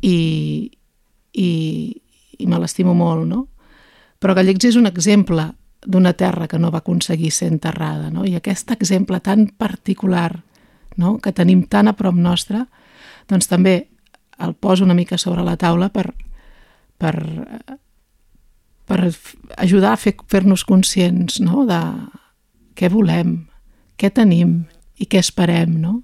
i, i, i me l'estimo molt, no? Però Gallecs és un exemple d'una terra que no va aconseguir ser enterrada, no? I aquest exemple tan particular no? que tenim tan a prop nostre, doncs també el poso una mica sobre la taula per, per, per ajudar a fer- fer-nos conscients no? de què volem, què tenim i què esperem, no?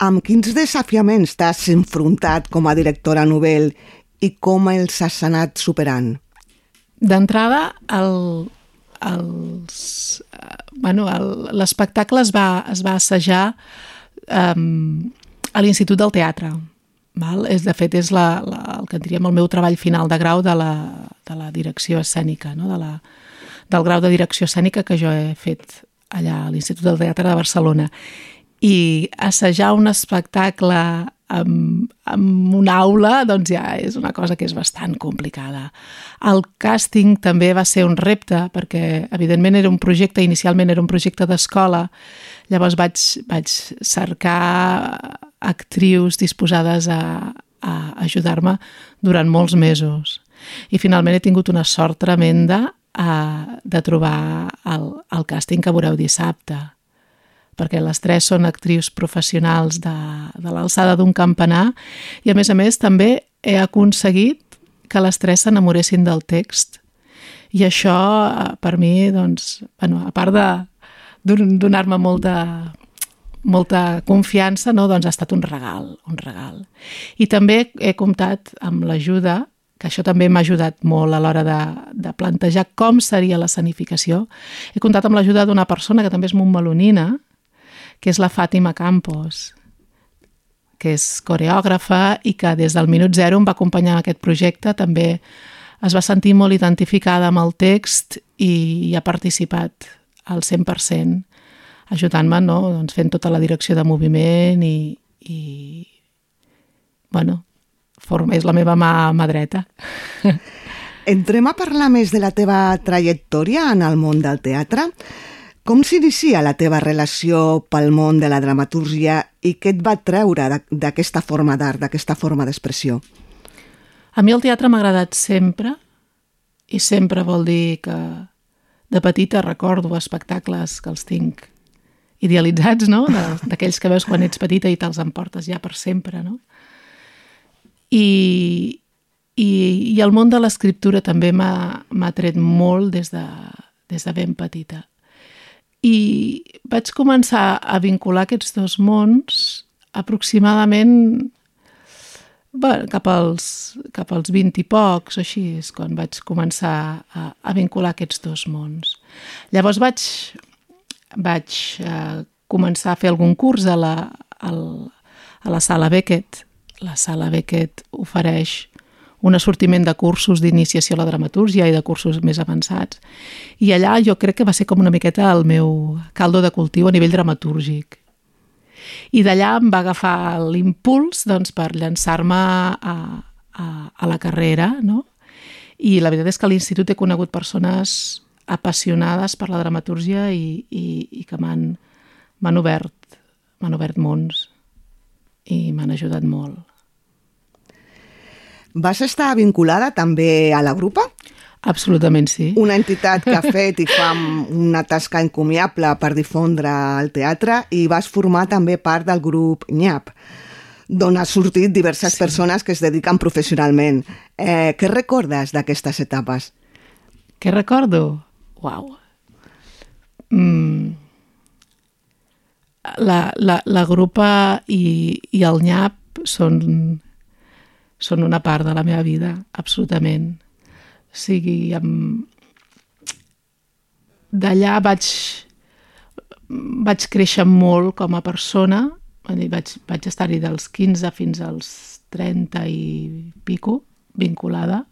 Amb quins desafiaments t'has enfrontat com a directora novel i com els has anat superant? D'entrada, el, els, eh, bueno, el- l'espectacle es, va, es va assajar um, a l'Institut del Teatre. Val? És, de fet, és la, la, el que diríem el meu treball final de grau de la, de la direcció escènica, no? de la, del grau de direcció escènica que jo he fet allà a l'Institut del Teatre de Barcelona. I assajar un espectacle amb, amb una aula, doncs ja és una cosa que és bastant complicada. El càsting també va ser un repte, perquè evidentment era un projecte, inicialment era un projecte d'escola, llavors vaig, vaig cercar actrius disposades a, a ajudar-me durant molts mesos. I finalment he tingut una sort tremenda a, de trobar el, el càsting que veureu dissabte perquè les tres són actrius professionals de, de l'alçada d'un campanar i a més a més també he aconseguit que les tres s'enamoressin del text i això eh, per mi doncs, bueno, a part de don- donar-me molta, molta confiança, no? doncs ha estat un regal, un regal. I també he comptat amb l'ajuda que això també m'ha ajudat molt a l'hora de, de plantejar com seria l'escenificació. He comptat amb l'ajuda d'una persona que també és montmelonina, que és la Fàtima Campos, que és coreògrafa i que des del minut zero em va acompanyar en aquest projecte. També es va sentir molt identificada amb el text i, i ha participat al 100%, ajudant-me, no? doncs fent tota la direcció de moviment i, i bueno, forma, és la meva mà, mà dreta. Entrem a parlar més de la teva trajectòria en el món del teatre. Com s'inicia la teva relació pel món de la dramatúrgia i què et va treure d'aquesta forma d'art, d'aquesta forma d'expressió? A mi el teatre m'ha agradat sempre i sempre vol dir que de petita recordo espectacles que els tinc idealitzats, no? De- D'aquells que veus quan ets petita i te'ls emportes ja per sempre, no? I, i, i el món de l'escriptura també m'ha tret molt des de, des de ben petita. I vaig començar a vincular aquests dos mons aproximadament Bé, cap als, cap als 20 i pocs, així, és quan vaig començar a, a vincular aquests dos mons. Llavors vaig, vaig eh, començar a fer algun curs a la, al, a la sala Beckett. La sala Beckett ofereix un assortiment de cursos d'iniciació a la dramatúrgia i de cursos més avançats. I allà jo crec que va ser com una miqueta el meu caldo de cultiu a nivell dramatúrgic. I d'allà em va agafar l'impuls doncs, per llançar-me a, a, a la carrera, no? I la veritat és que a l'institut he conegut persones apassionades per la dramatúrgia i, i, i que m'han obert, obert mons i m'han ajudat molt. Vas estar vinculada també a la grupa? Absolutament sí. Una entitat que ha fet i fa una tasca encomiable per difondre el teatre i vas formar també part del grup NYAP d'on ha sortit diverses sí. persones que es dediquen professionalment. Eh, què recordes d'aquestes etapes? Què recordo? Uau. Mm. La, la, la grupa i, i el nyap són, són una part de la meva vida, absolutament. O sigui, amb... d'allà vaig, vaig créixer molt com a persona, vaig, vaig estar-hi dels 15 fins als 30 i pico, vinculada.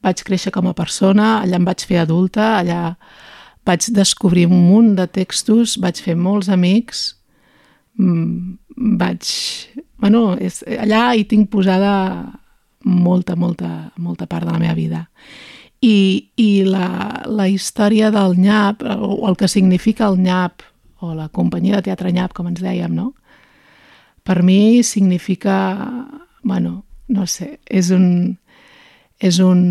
Vaig créixer com a persona, allà em vaig fer adulta, allà vaig descobrir un munt de textos, vaig fer molts amics, vaig... Bueno, és, allà hi tinc posada molta, molta, molta part de la meva vida. I, i la, la història del nyap, o el que significa el nyap, o la companyia de teatre nyap, com ens dèiem, no? Per mi significa, bueno, no sé, és un, és un,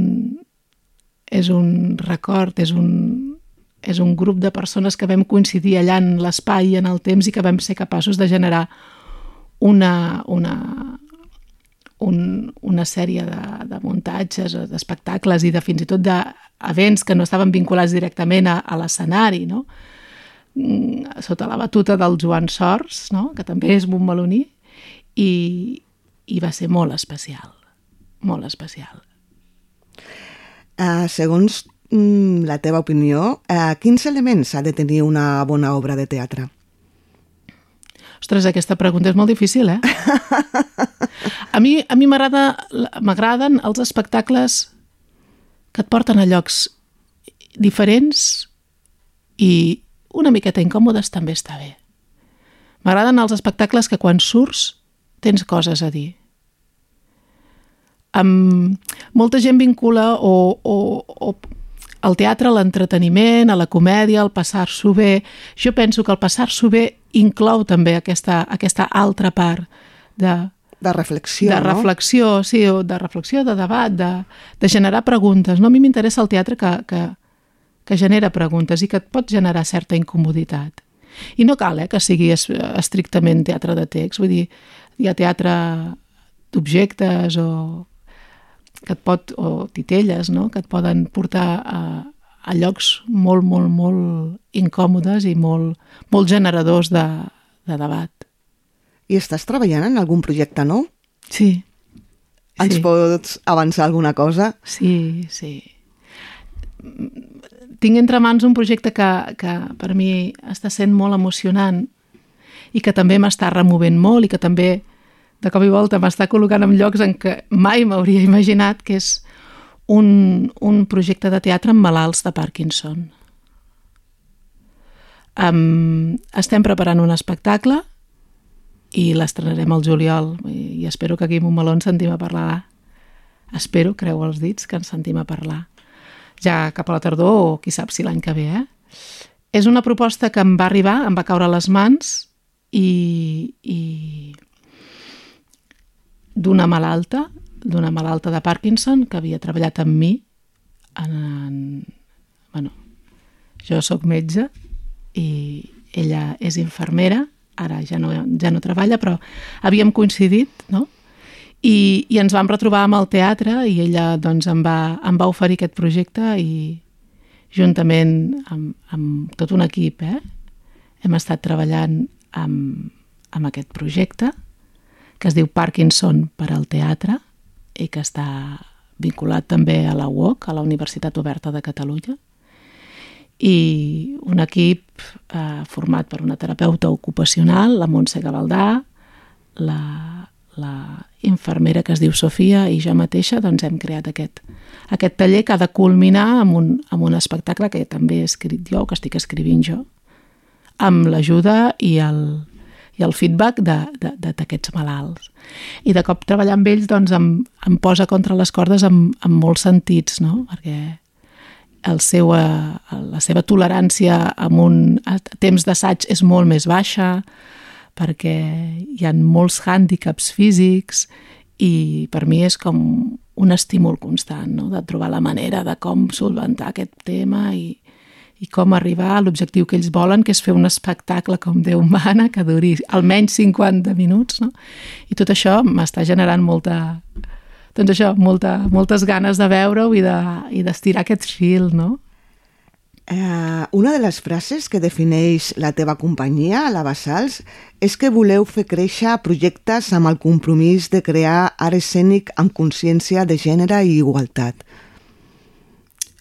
és un record, és un, és un grup de persones que vam coincidir allà en l'espai i en el temps i que vam ser capaços de generar una, una, un, una sèrie de, de muntatges, d'espectacles i de fins i tot d'events que no estaven vinculats directament a, a l'escenari, no? Mm, sota la batuta del Joan Sors, no? que també és montmeloní, i, i va ser molt especial, molt especial. Uh, segons mm, la teva opinió, uh, quins elements ha de tenir una bona obra de teatre? Ostres, aquesta pregunta és molt difícil, eh? A mi a mi m'agrada m'agraden els espectacles que et porten a llocs diferents i una miqueta incòmodes també està bé. M'agraden els espectacles que quan surts tens coses a dir. Amb... Molta gent vincula o, o, o el teatre l'entreteniment, a la comèdia, al passar-s'ho bé. Jo penso que el passar-s'ho bé inclou també aquesta, aquesta altra part de... De reflexió, De no? reflexió, sí, o de reflexió, de debat, de, de generar preguntes. No? A mi m'interessa el teatre que, que, que genera preguntes i que et pot generar certa incomoditat. I no cal eh, que sigui es, estrictament teatre de text, vull dir, hi ha teatre d'objectes o que et pot, o titelles, no? que et poden portar a, a llocs molt, molt, molt incòmodes i molt, molt generadors de, de debat. I estàs treballant en algun projecte nou? Sí. Ens Sí. pots avançar alguna cosa? Sí, sí. Tinc entre mans un projecte que, que per mi està sent molt emocionant i que també m'està removent molt i que també de cop i volta m'està col·locant en llocs en què mai m'hauria imaginat que és un, un projecte de teatre amb malalts de Parkinson. Um, estem preparant un espectacle i l'estrenarem al juliol i, i espero que aquí a Montmeló ens sentim a parlar espero, creu els dits, que ens sentim a parlar ja cap a la tardor o qui sap si l'any que ve eh? és una proposta que em va arribar em va caure a les mans i, i d'una malalta d'una malalta de Parkinson que havia treballat amb mi en, en, bueno, jo sóc metge i ella és infermera ara ja no, ja no treballa però havíem coincidit no? I, i ens vam retrobar amb el teatre i ella doncs, em, va, em va oferir aquest projecte i juntament amb, amb tot un equip eh, hem estat treballant amb, amb aquest projecte que es diu Parkinson per al teatre i que està vinculat també a la UOC, a la Universitat Oberta de Catalunya, i un equip eh, format per una terapeuta ocupacional, la Montse Gavaldà, la, la infermera que es diu Sofia i jo mateixa doncs hem creat aquest, aquest taller que ha de culminar amb un, amb un espectacle que també he escrit jo, que estic escrivint jo, amb l'ajuda i el, i el feedback d'aquests malalts. I de cop treballar amb ells doncs, em, em posa contra les cordes en, en molts sentits, no? perquè el seu, eh, la seva tolerància amb un temps d'assaig és molt més baixa, perquè hi ha molts hàndicaps físics i per mi és com un estímul constant, no? de trobar la manera de com solventar aquest tema i, i com arribar a l'objectiu que ells volen, que és fer un espectacle com Déu mana, que duri almenys 50 minuts, no? I tot això m'està generant molta, doncs això, molta, moltes ganes de veure-ho i de- i d'estirar de, aquest fil, no? Eh, una de les frases que defineix la teva companyia, la Basals, és que voleu fer créixer projectes amb el compromís de crear art escènic amb consciència de gènere i igualtat.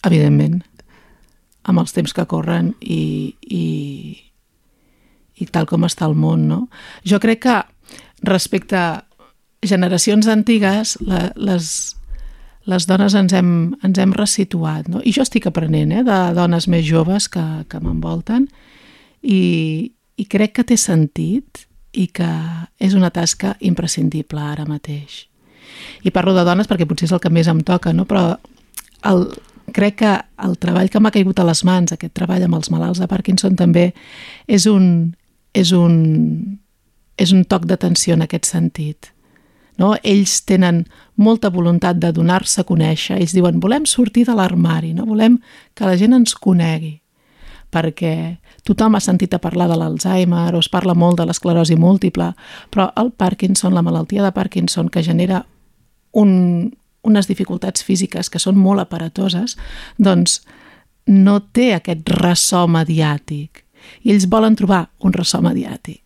Evidentment, amb els temps que corren i, i, i tal com està el món, no? Jo crec que respecte a generacions antigues, la, les, les dones ens hem, ens hem resituat, no? I jo estic aprenent eh, de dones més joves que, que m'envolten i, i crec que té sentit i que és una tasca imprescindible ara mateix. I parlo de dones perquè potser és el que més em toca, no? però el, crec que el treball que m'ha caigut a les mans, aquest treball amb els malalts de Parkinson, també és un, és un, és un toc d'atenció en aquest sentit. No? Ells tenen molta voluntat de donar-se a conèixer. Ells diuen, volem sortir de l'armari, no? volem que la gent ens conegui perquè tothom ha sentit a parlar de l'Alzheimer o es parla molt de l'esclerosi múltiple, però el Parkinson, la malaltia de Parkinson, que genera un, unes dificultats físiques que són molt aparatoses, doncs no té aquest ressò mediàtic. I ells volen trobar un ressò mediàtic.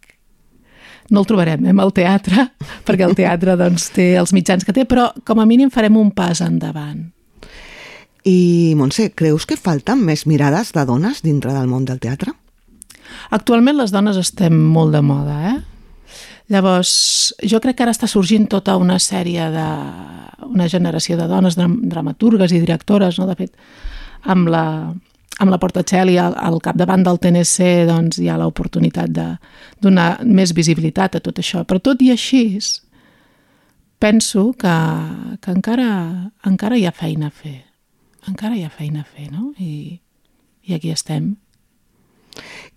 No el trobarem, eh, amb el teatre, perquè el teatre doncs, té els mitjans que té, però com a mínim farem un pas endavant. I, Montse, creus que falten més mirades de dones dintre del món del teatre? Actualment les dones estem molt de moda, eh? Llavors, jo crec que ara està sorgint tota una sèrie de... una generació de dones dram dramaturgues i directores, no? De fet, amb la, amb la Portacelli al, al capdavant del TNC doncs, hi ha l'oportunitat de donar més visibilitat a tot això. Però tot i així, penso que, que encara, encara hi ha feina a fer. Encara hi ha feina a fer, no? I, i aquí estem.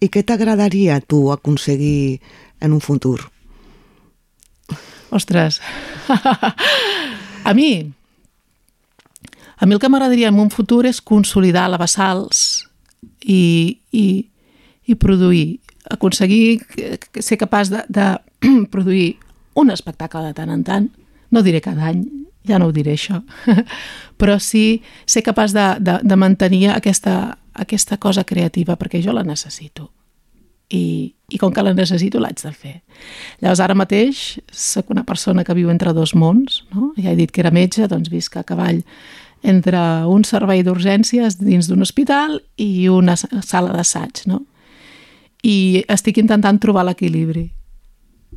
I què t'agradaria tu aconseguir en un futur? Ostres, a mi, a mi el que m'agradaria en un futur és consolidar la Bassals i, i, i produir, aconseguir ser capaç de, de produir un espectacle de tant en tant, no diré cada any, ja no ho diré això, però sí ser capaç de, de, de mantenir aquesta, aquesta cosa creativa, perquè jo la necessito. I, i com que la necessito l'haig de fer. Llavors ara mateix sóc una persona que viu entre dos mons, no? ja he dit que era metge, doncs visc a cavall entre un servei d'urgències dins d'un hospital i una sala d'assaig, no? I estic intentant trobar l'equilibri.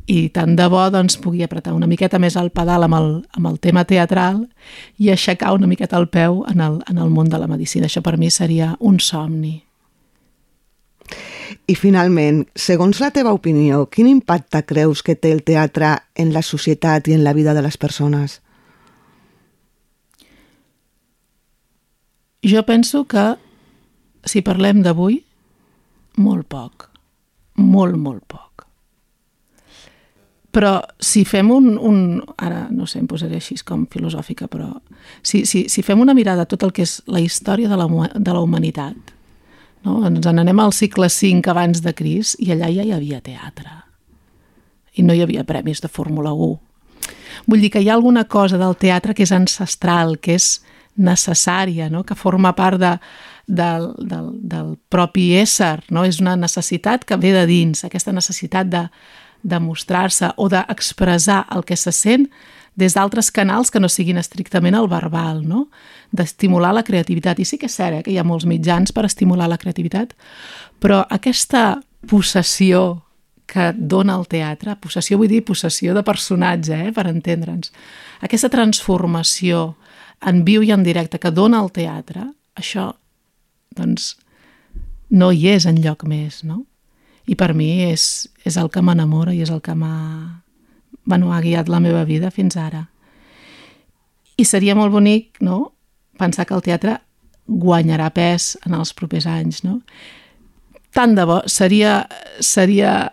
I tant de bo doncs, pugui apretar una miqueta més el pedal amb el, amb el tema teatral i aixecar una miqueta el peu en el, en el món de la medicina. Això per mi seria un somni. I finalment, segons la teva opinió, quin impacte creus que té el teatre en la societat i en la vida de les persones? Jo penso que, si parlem d'avui, molt poc. Molt, molt poc. Però si fem un, un... Ara, no sé, em posaré així com filosòfica, però si, si, si fem una mirada a tot el que és la història de la, de la humanitat, no? ens n'anem al segle V abans de Cris i allà ja hi havia teatre. I no hi havia premis de Fórmula 1. Vull dir que hi ha alguna cosa del teatre que és ancestral, que és necessària, no? que forma part de, del, del, del propi ésser, no? és una necessitat que ve de dins, aquesta necessitat de, de mostrar-se o d'expressar el que se sent des d'altres canals que no siguin estrictament el verbal, no? d'estimular la creativitat. I sí que és cert eh, que hi ha molts mitjans per estimular la creativitat, però aquesta possessió que dona el teatre, possessió vull dir possessió de personatge, eh, per entendre'ns, aquesta transformació en viu i en directe que dona el teatre, això, doncs, no hi és en lloc més, no? I per mi és, és el que m'enamora i és el que m'ha bueno, ha guiat la meva vida fins ara. I seria molt bonic, no?, pensar que el teatre guanyarà pes en els propers anys, no? Tant de bo, seria, seria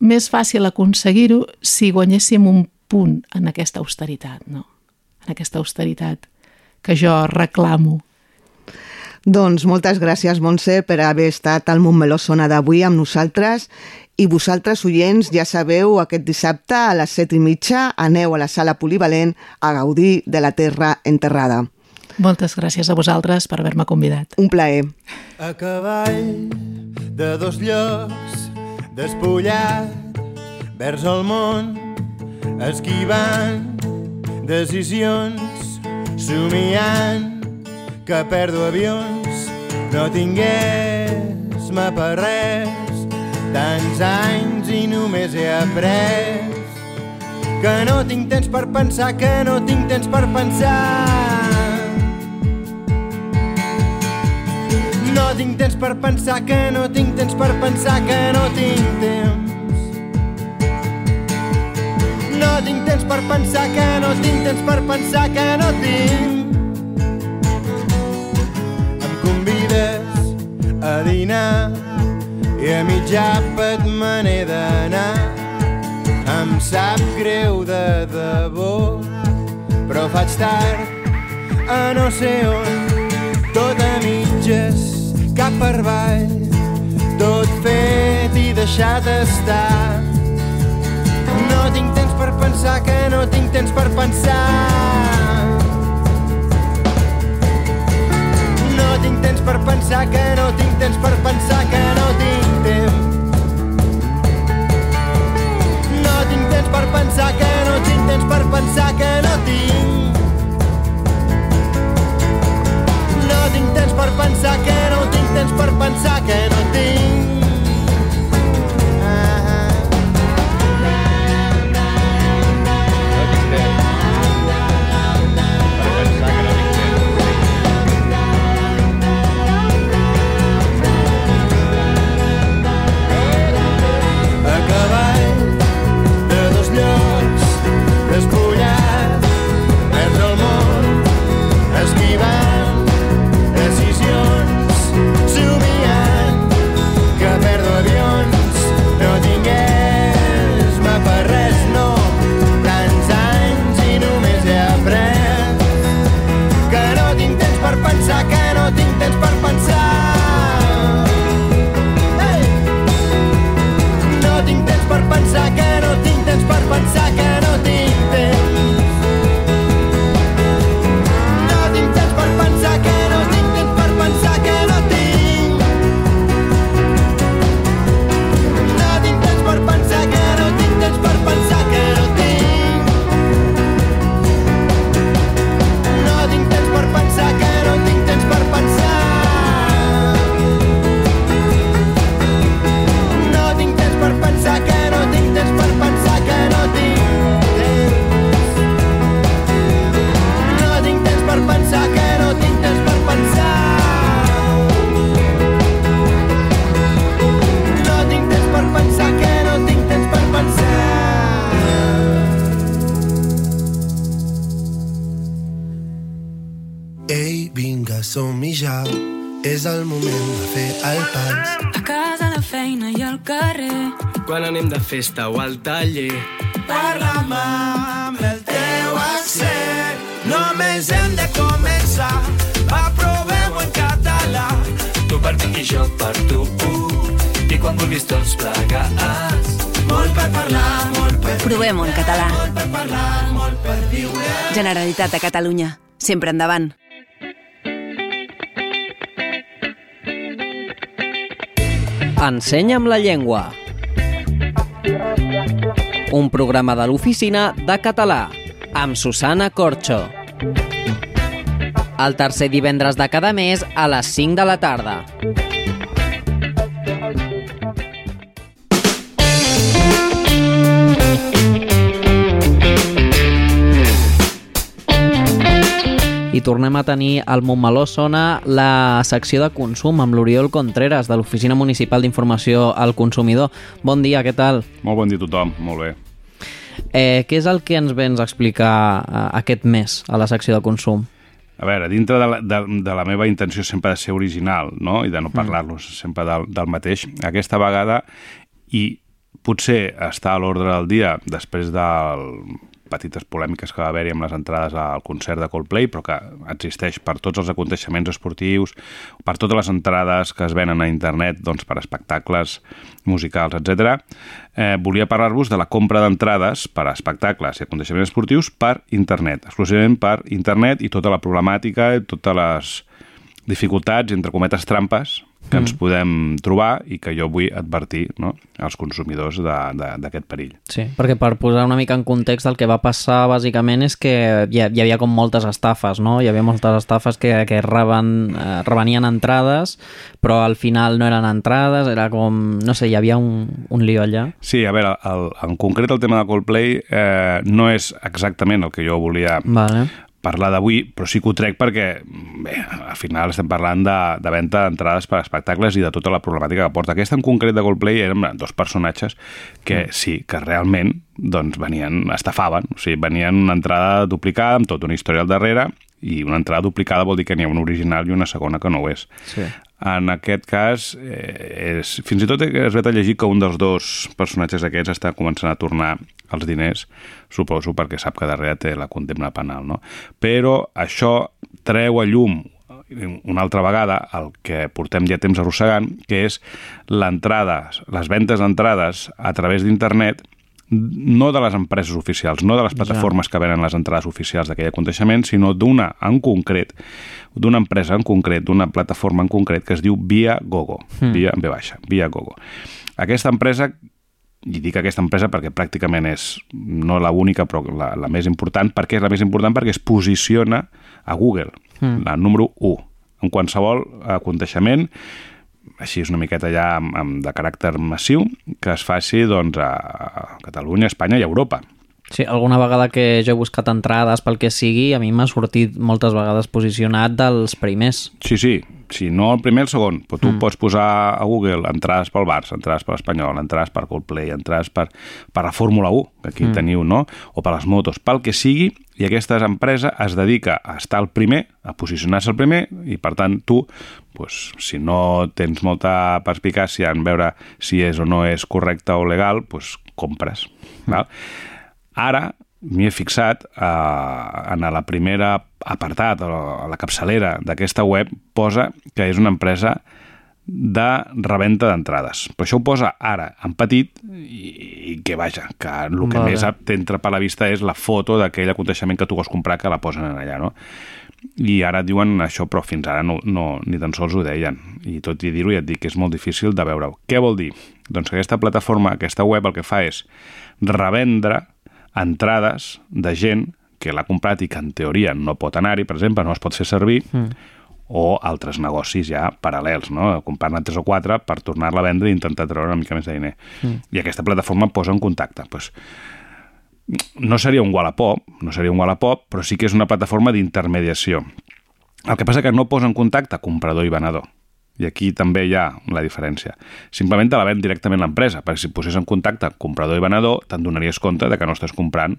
més fàcil aconseguir-ho si guanyéssim un punt en aquesta austeritat, no? En aquesta austeritat que jo reclamo. Doncs moltes gràcies, Montse, per haver estat al Montmeló Sona d'avui amb nosaltres i vosaltres, oients, ja sabeu, aquest dissabte a les set i mitja aneu a la sala polivalent a gaudir de la terra enterrada. Moltes gràcies a vosaltres per haver-me convidat. Un plaer. A cavall de dos llocs, despullat, vers el món, esquivant decisions, somiant que perdo avions, no tingués-me per res, tants anys i només he après que no tinc temps per pensar, que no tinc temps per pensar. No tinc temps per pensar, que no tinc temps per pensar, que no tinc temps. No tinc temps per pensar, que no tinc temps per pensar, que no tinc. Convides a dinar i a mig àpat me n'he d'anar. Em sap greu de debò, però faig tard a no sé on, tot a mitges, cap per avall, tot fet i deixat estar. No tinc temps per pensar, que no tinc temps per pensar. Temps per pensar, que no tinc temps per pensar, que no tinc temps. No tinc temps per pensar, que no tinc temps per pensar, que no tinc. No tinc temps per pensar, que no tinc temps per pensar, que no tinc. Fer el pas. A casa, a la feina i al carrer. Quan anem de festa o al taller. Parla'm amb el teu accent. Només hem de començar. Va, provem-ho en català. Tu per mi i jo per tu. I quan vulguis tots plegats. Molt per parlar, molt per Provem-ho en català. Molt per parlar, molt per viure. Generalitat de Catalunya. Sempre endavant. Ensenya'm la llengua. Un programa de l'oficina de català amb Susana Corxo. El tercer divendres de cada mes a les 5 de la tarda. I tornem a tenir al Montmeló Sona la secció de consum amb l'Oriol Contreras de l'Oficina Municipal d'Informació al Consumidor. Bon dia, què tal? Molt bon dia a tothom, molt bé. Eh, què és el que ens vens a explicar eh, aquest mes a la secció de consum? A veure, dintre de la, de, de la meva intenció sempre de ser original no? i de no parlar-los sempre del, del mateix, aquesta vegada, i potser està a l'ordre del dia després del petites polèmiques que va haver-hi amb les entrades al concert de Coldplay, però que existeix per tots els aconteixements esportius, per totes les entrades que es venen a internet doncs, per espectacles musicals, etc. Eh, volia parlar-vos de la compra d'entrades per a espectacles i aconteixements esportius per internet, exclusivament per internet i tota la problemàtica totes les dificultats, entre cometes trampes, que ens podem trobar i que jo vull advertir no, als consumidors d'aquest perill. Sí, perquè per posar una mica en context el que va passar bàsicament és que hi, hi havia com moltes estafes, no? Hi havia moltes estafes que, que reben, eh, revenien entrades, però al final no eren entrades, era com, no sé, hi havia un, un lío allà. Sí, a veure, el, en concret el tema de Coldplay eh, no és exactament el que jo volia vale parlar d'avui, però sí que ho trec perquè, bé, al final estem parlant de, de venda d'entrades per a espectacles i de tota la problemàtica que porta. Aquesta en concret de Coldplay eren dos personatges que mm. sí, que realment doncs, venien, estafaven, o sigui, venien una entrada duplicada amb tota una història al darrere i una entrada duplicada vol dir que n'hi ha una original i una segona que no ho és. Sí. En aquest cas, eh, és, fins i tot es ve a llegir que un dels dos personatges aquests està començant a tornar els diners, suposo perquè sap que darrere té la condemna penal, no? Però això treu a llum una altra vegada el que portem ja temps arrossegant, que és l'entrada, les ventes d'entrades a través d'internet no de les empreses oficials, no de les plataformes que venen les entrades oficials d'aquell aconteixement, sinó d'una en concret, d'una empresa en concret, d'una plataforma en concret que es diu Via Gogo, Mm. Via en V baixa, Via Gogo. Aquesta empresa i dic aquesta empresa perquè pràcticament és no la única però la, la més important. Per què és la més important? Perquè es posiciona a Google, Mm. la número 1, en qualsevol aconteixement així és una miqueta ja amb, amb, de caràcter massiu, que es faci doncs, a Catalunya, Espanya i Europa. Sí, alguna vegada que jo he buscat entrades pel que sigui, a mi m'ha sortit moltes vegades posicionat dels primers. Sí, sí, si no el primer, el segon. Però tu mm. pots posar a Google entrades pel Barça, entrades per l'Espanyol, entrades per Coldplay, entrades per, per la Fórmula 1, que aquí Mm. teniu, no? O per les motos, pel que sigui, i aquesta empresa es dedica a estar el primer, a posicionar-se el primer, i per tant tu, pues, si no tens molta perspicàcia en veure si és o no és correcte o legal, pues, compres. Mm. Val? Ara m'hi he fixat eh, en la primera apartat, o a la capçalera d'aquesta web, posa que és una empresa de reventa d'entrades. Però això ho posa ara en petit i, i que vaja, que el que Vale. més t'entra per la vista és la foto d'aquell aconteixement que tu vols comprar que la posen en allà, no? I ara diuen això, però fins ara no, no, ni tan sols ho deien. I tot i dir-ho ja et dic que és molt difícil de veure-ho. Què vol dir? Doncs que aquesta plataforma, aquesta web, el que fa és revendre entrades de gent que l'ha comprat i que en teoria no pot anar-hi, per exemple, no es pot fer servir, Mm. o altres negocis ja paral·lels, no? comprar-ne tres o quatre per tornar-la a vendre i intentar treure una mica més de diner. Mm. I aquesta plataforma posa en contacte. Pues, no seria un Wallapop, no seria un Wallapop, però sí que és una plataforma d'intermediació. El que passa que no posa en contacte comprador i venedor. I aquí també hi ha la diferència. Simplement te la ven directament l'empresa, perquè si posés en contacte comprador i venedor, te'n donaries compte de que no estàs comprant,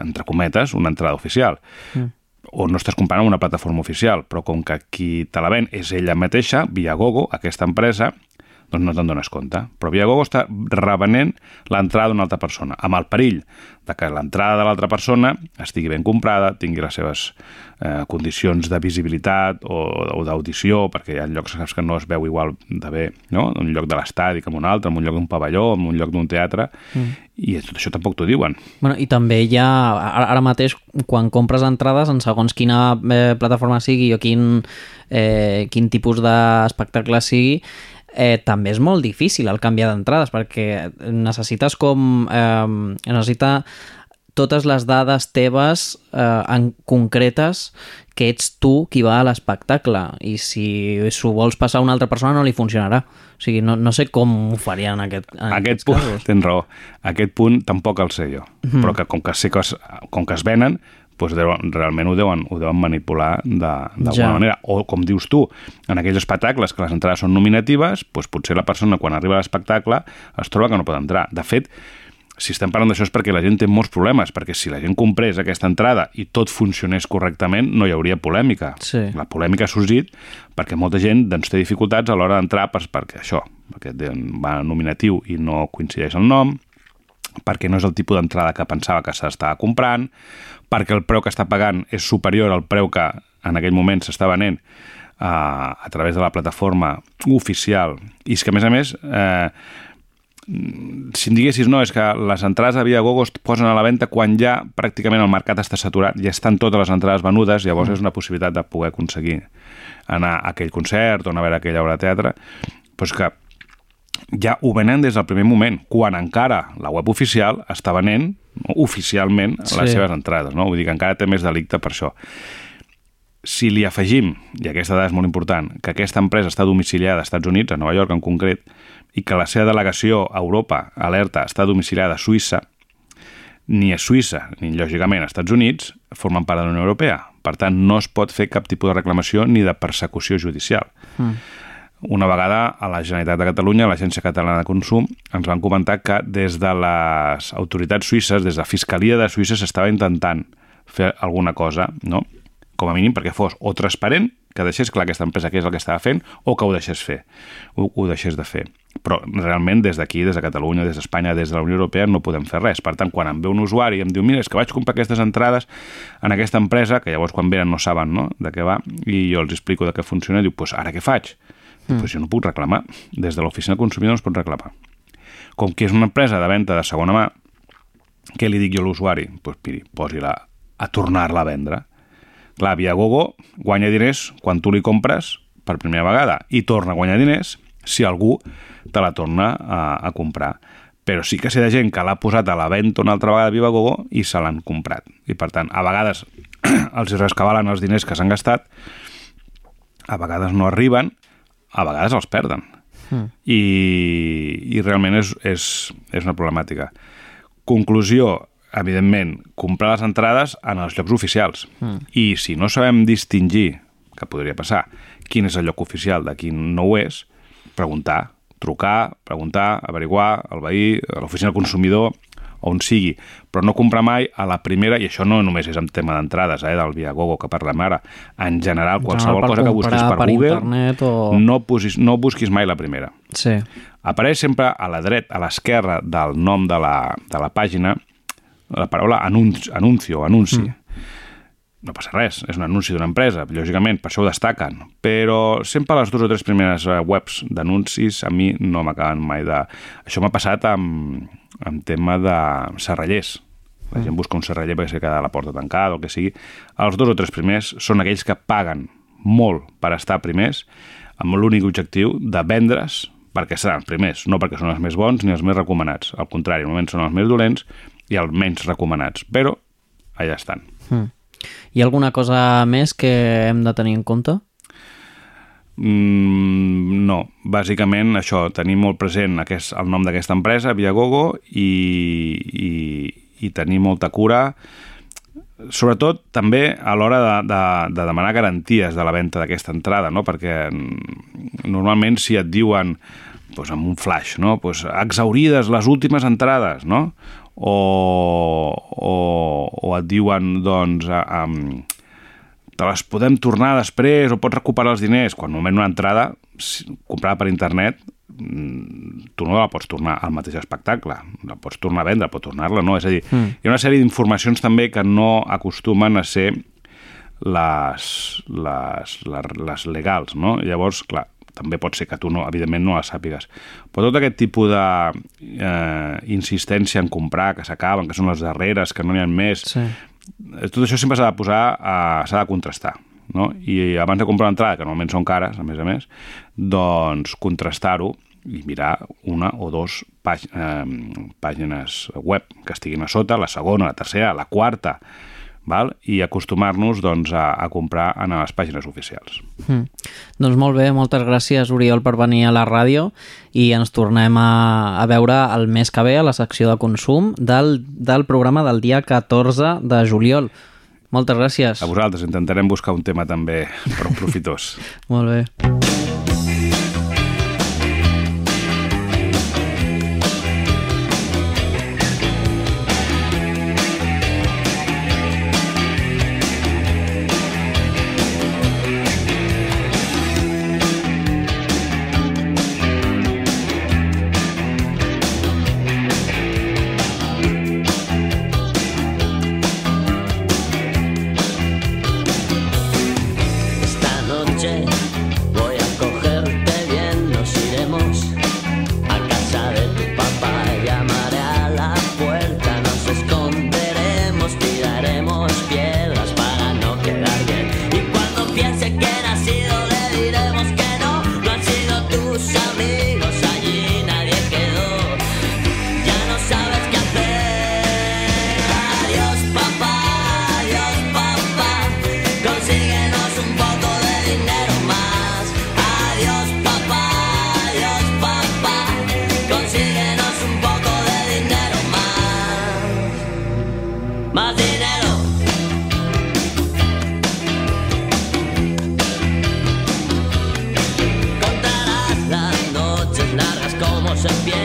entre cometes, una entrada oficial. Mm. O no estàs comprant una plataforma oficial, però com que qui te la ven és ella mateixa, via Gogo, aquesta empresa, doncs no te'n dones compte. Però Viagogo està revenent l'entrada d'una altra persona, amb el perill de que l'entrada de l'altra persona estigui ben comprada, tingui les seves eh, condicions de visibilitat o, o d'audició, perquè hi ha llocs saps, que no es veu igual de bé, no? un lloc de l'estadi en un altre, en un lloc d'un pavelló, en un lloc d'un teatre, Mm. i tot això tampoc t'ho diuen. Bueno, I també hi ha, ara mateix, quan compres entrades en segons quina eh, plataforma sigui o quin, eh, quin tipus d'espectacle sigui, eh, també és molt difícil el canviar d'entrades perquè necessites com... Eh, necessita totes les dades teves eh, en concretes que ets tu qui va a l'espectacle i si s'ho vols passar a una altra persona no li funcionarà. O sigui, no, no sé com ho farien en, aquest, en Aquest punt, casos. tens raó, aquest punt tampoc el sé jo, Mhm. però que com que sé que es, com que es venen, doncs deuen, realment ho deuen, ho deuen manipular de- d'alguna Ja. manera. O, com dius tu, en aquells espectacles que les entrades són nominatives, doncs potser la persona quan arriba a l'espectacle es troba que no pot entrar. De fet, si estem parlant d'això és perquè la gent té molts problemes, perquè si la gent comprés aquesta entrada i tot funcionés correctament, no hi hauria polèmica. Sí. La polèmica ha sorgit perquè molta gent doncs, té dificultats a l'hora d'entrar per, perquè això, perquè va nominatiu i no coincideix el nom, perquè no és el tipus d'entrada que pensava que s'estava comprant, perquè el preu que està pagant és superior al preu que en aquell moment s'està venent eh, a través de la plataforma oficial. I és que, a més a més, eh, si em diguessis no, és que les entrades a Viagogo es posen a la venda quan ja pràcticament el mercat està saturat, ja estan totes les entrades venudes, llavors és una possibilitat de poder aconseguir anar a aquell concert o anar a veure aquella obra de teatre, però és que ja ho venen des del primer moment, quan encara la web oficial està venent oficialment les Sí. seves entrades, no? Vull dir que encara té més delicte per això. Si li afegim, i aquesta dada és molt important, que aquesta empresa està domiciliada als Estats Units, a Nova York en concret, i que la seva delegació a Europa, alerta, està domiciliada a Suïssa, ni a Suïssa ni, lògicament, als Estats Units formen part de la Unió Europea. Per tant, no es pot fer cap tipus de reclamació ni de persecució judicial. Mm. Una vegada a la Generalitat de Catalunya, a l'Agència Catalana de Consum, ens van comentar que des de les autoritats suïsses, des de la Fiscalia de Suïssa, s'estava intentant fer alguna cosa, no? com a mínim perquè fos o transparent, que deixés clar aquesta empresa què és el que estava fent, o que ho deixés fer, ho, ho deixés de fer. Però realment des d'aquí, des de Catalunya, des d'Espanya, des de la Unió Europea, no podem fer res. Per tant, quan em ve un usuari i em diu mira, és que vaig comprar aquestes entrades en aquesta empresa, que llavors quan venen no saben no, de què va, i jo els explico de què funciona, diu, pues ara què faig? Mm. Pues jo no puc reclamar. Des de l'oficina del consumidor no es pot reclamar. Com que és una empresa de venda de segona mà, què li dic jo a l'usuari? Doncs pues, miri, posi-la a tornar-la a vendre. Clar, Viagogo guanya diners quan tu li compres per primera vegada i torna a guanyar diners si algú te la torna a, a comprar. Però sí que sé de gent que l'ha posat a la venda una altra vegada a Vivagogo i se l'han comprat. I per tant, a vegades els rescabalen els diners que s'han gastat, a vegades no arriben, a vegades els perden. Mm. I, i realment és, és, és una problemàtica. Conclusió, evidentment, comprar les entrades en els llocs oficials. Mm. I si no sabem distingir, que podria passar, quin és el lloc oficial de quin no ho és, preguntar, trucar, preguntar, averiguar al veí, a l'oficina del consumidor, on sigui, però no comprar mai a la primera, i això no només és en tema d'entrades, eh, del Viagogo que parlem ara, en general, qualsevol per cosa que busquis per, per Google, internet o... no, posis, no busquis mai la primera. Sí. Apareix sempre a la dreta, a l'esquerra del nom de la, de la pàgina, la paraula anunci, anuncio, anunci. Mm no passa res, és un anunci d'una empresa, lògicament, per això ho destaquen, però sempre les dues o tres primeres eh, webs d'anuncis a mi no m'acaben mai de... Això m'ha passat amb, amb tema de serrallers. La gent busca un serraller perquè s'ha quedat la porta tancada o el que sigui. Els dos o tres primers són aquells que paguen molt per estar primers amb l'únic objectiu de vendre's perquè seran els primers, no perquè són els més bons ni els més recomanats. Al contrari, normalment són els més dolents i els menys recomanats, però allà estan. Mm. Hi ha alguna cosa més que hem de tenir en compte? Mm, no, bàsicament això, tenir molt present aquest, el nom d'aquesta empresa, Viagogo, i, i, i tenir molta cura, sobretot també a l'hora de, de, de demanar garanties de la venda d'aquesta entrada, no? perquè mm, normalment si et diuen doncs amb un flash, no? pues, exaurides les últimes entrades, no? O, o, o et diuen doncs um, te les podem tornar després o pots recuperar els diners quan normalment una entrada comprada per internet mm, tu no la pots tornar al mateix espectacle la pots tornar a vendre, pots tornar-la no, és a dir, mm. hi ha una sèrie d'informacions també que no acostumen a ser les, les, les, les legals, no? Llavors, clar, també pot ser que tu, no, evidentment, no la sàpigues. Però tot aquest tipus d'insistència eh, en comprar, que s'acaben, que són les darreres, que no n'hi ha més, sí. tot això sempre s'ha de posar, s'ha de contrastar. No? I abans de comprar una entrada, que normalment són cares, a més a més, doncs contrastar-ho i mirar una o dos pàg eh, pàgines web que estiguin a sota, la segona, la tercera, la quarta, val? i acostumar-nos doncs, a, a comprar en les pàgines oficials. Mm. Doncs molt bé, moltes gràcies Oriol per venir a la ràdio i ens tornem a, a veure el mes que ve a la secció de consum del, del programa del dia 14 de juliol. Moltes gràcies. A vosaltres, intentarem buscar un tema també prou profitós. molt bé. 身边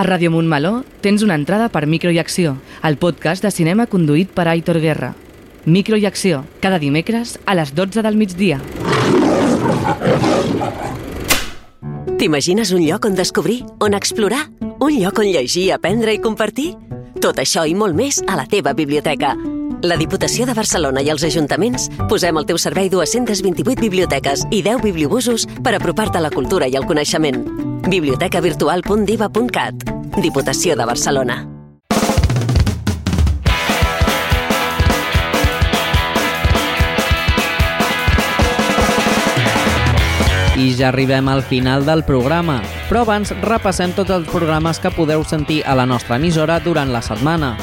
A Ràdio Montmeló tens una entrada per Micro i Acció, el podcast de cinema conduït per Aitor Guerra. Micro i Acció, cada dimecres a les 12 del migdia. T'imagines un lloc on descobrir, on explorar? Un lloc on llegir, aprendre i compartir? Tot això i molt més a la teva biblioteca. La Diputació de Barcelona i els ajuntaments posem al teu servei 228 biblioteques i 10 bibliobusos per apropar-te a la cultura i al coneixement. bibliotecavirtual.diva.cat Diputació de Barcelona. I ja arribem al final del programa, però abans repassem tots els programes que podeu sentir a la nostra emissora durant la setmana.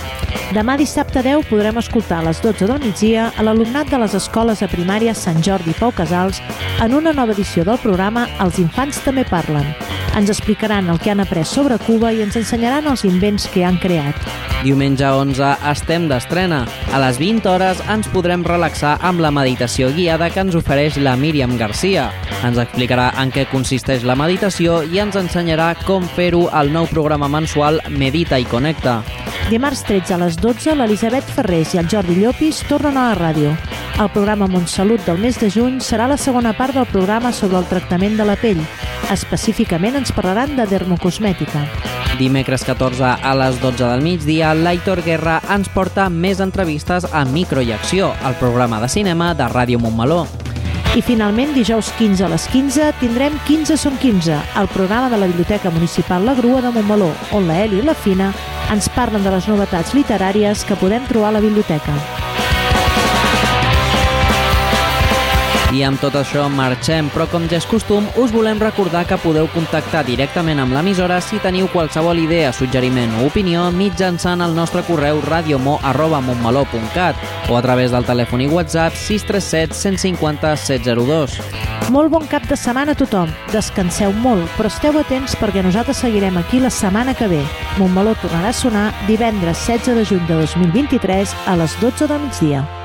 Demà dissabte 10 podrem escoltar a les 12 del migdia a l'alumnat de les escoles de primària Sant Jordi Pau Casals en una nova edició del programa Els infants també parlen. Ens explicaran el que han après sobre Cuba i ens ensenyaran els invents que han creat. Diumenge 11 estem d'estrena. A les 20 hores ens podrem relaxar amb la meditació guiada que ens ofereix la Míriam Garcia. Ens explicarà en què consisteix la meditació i ens ensenyarà com fer-ho al nou programa mensual Medita i Connecta. Dimarts 13 a les 12, l'Elisabet Ferrés i el Jordi Llopis tornen a la ràdio. El programa Montsalut del mes de juny serà la segona part del programa sobre el tractament de la pell. Específicament ens parlaran de dermocosmètica. Dimecres 14 a les 12 del migdia, l'Aitor Guerra ens porta més entrevistes a Micro i Acció, el programa de cinema de Ràdio Montmeló. I finalment, dijous 15 a les 15, tindrem 15 són 15, el programa de la Biblioteca Municipal La Grua de Montmeló, on la Eli i la Fina ens parlen de les novetats literàries que podem trobar a la biblioteca. I amb tot això marxem, però com ja és costum, us volem recordar que podeu contactar directament amb l'emissora si teniu qualsevol idea, suggeriment o opinió mitjançant el nostre correu radiomo.montmeló.cat o a través del telèfon i WhatsApp 637 150 702. Molt bon cap de setmana a tothom. Descanseu molt, però esteu atents perquè nosaltres seguirem aquí la setmana que ve. Montmeló tornarà a sonar divendres 16 de juny de 2023 a les 12 del migdia.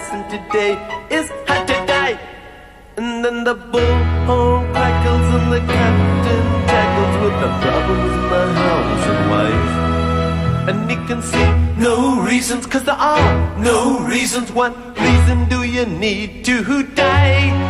Lesson today is how to die. And then the bullhorn crackles, and the captain tackles with the problems in the house and wife. And he can see no reasons, cause there are no reasons. What reason do you need to die? Die,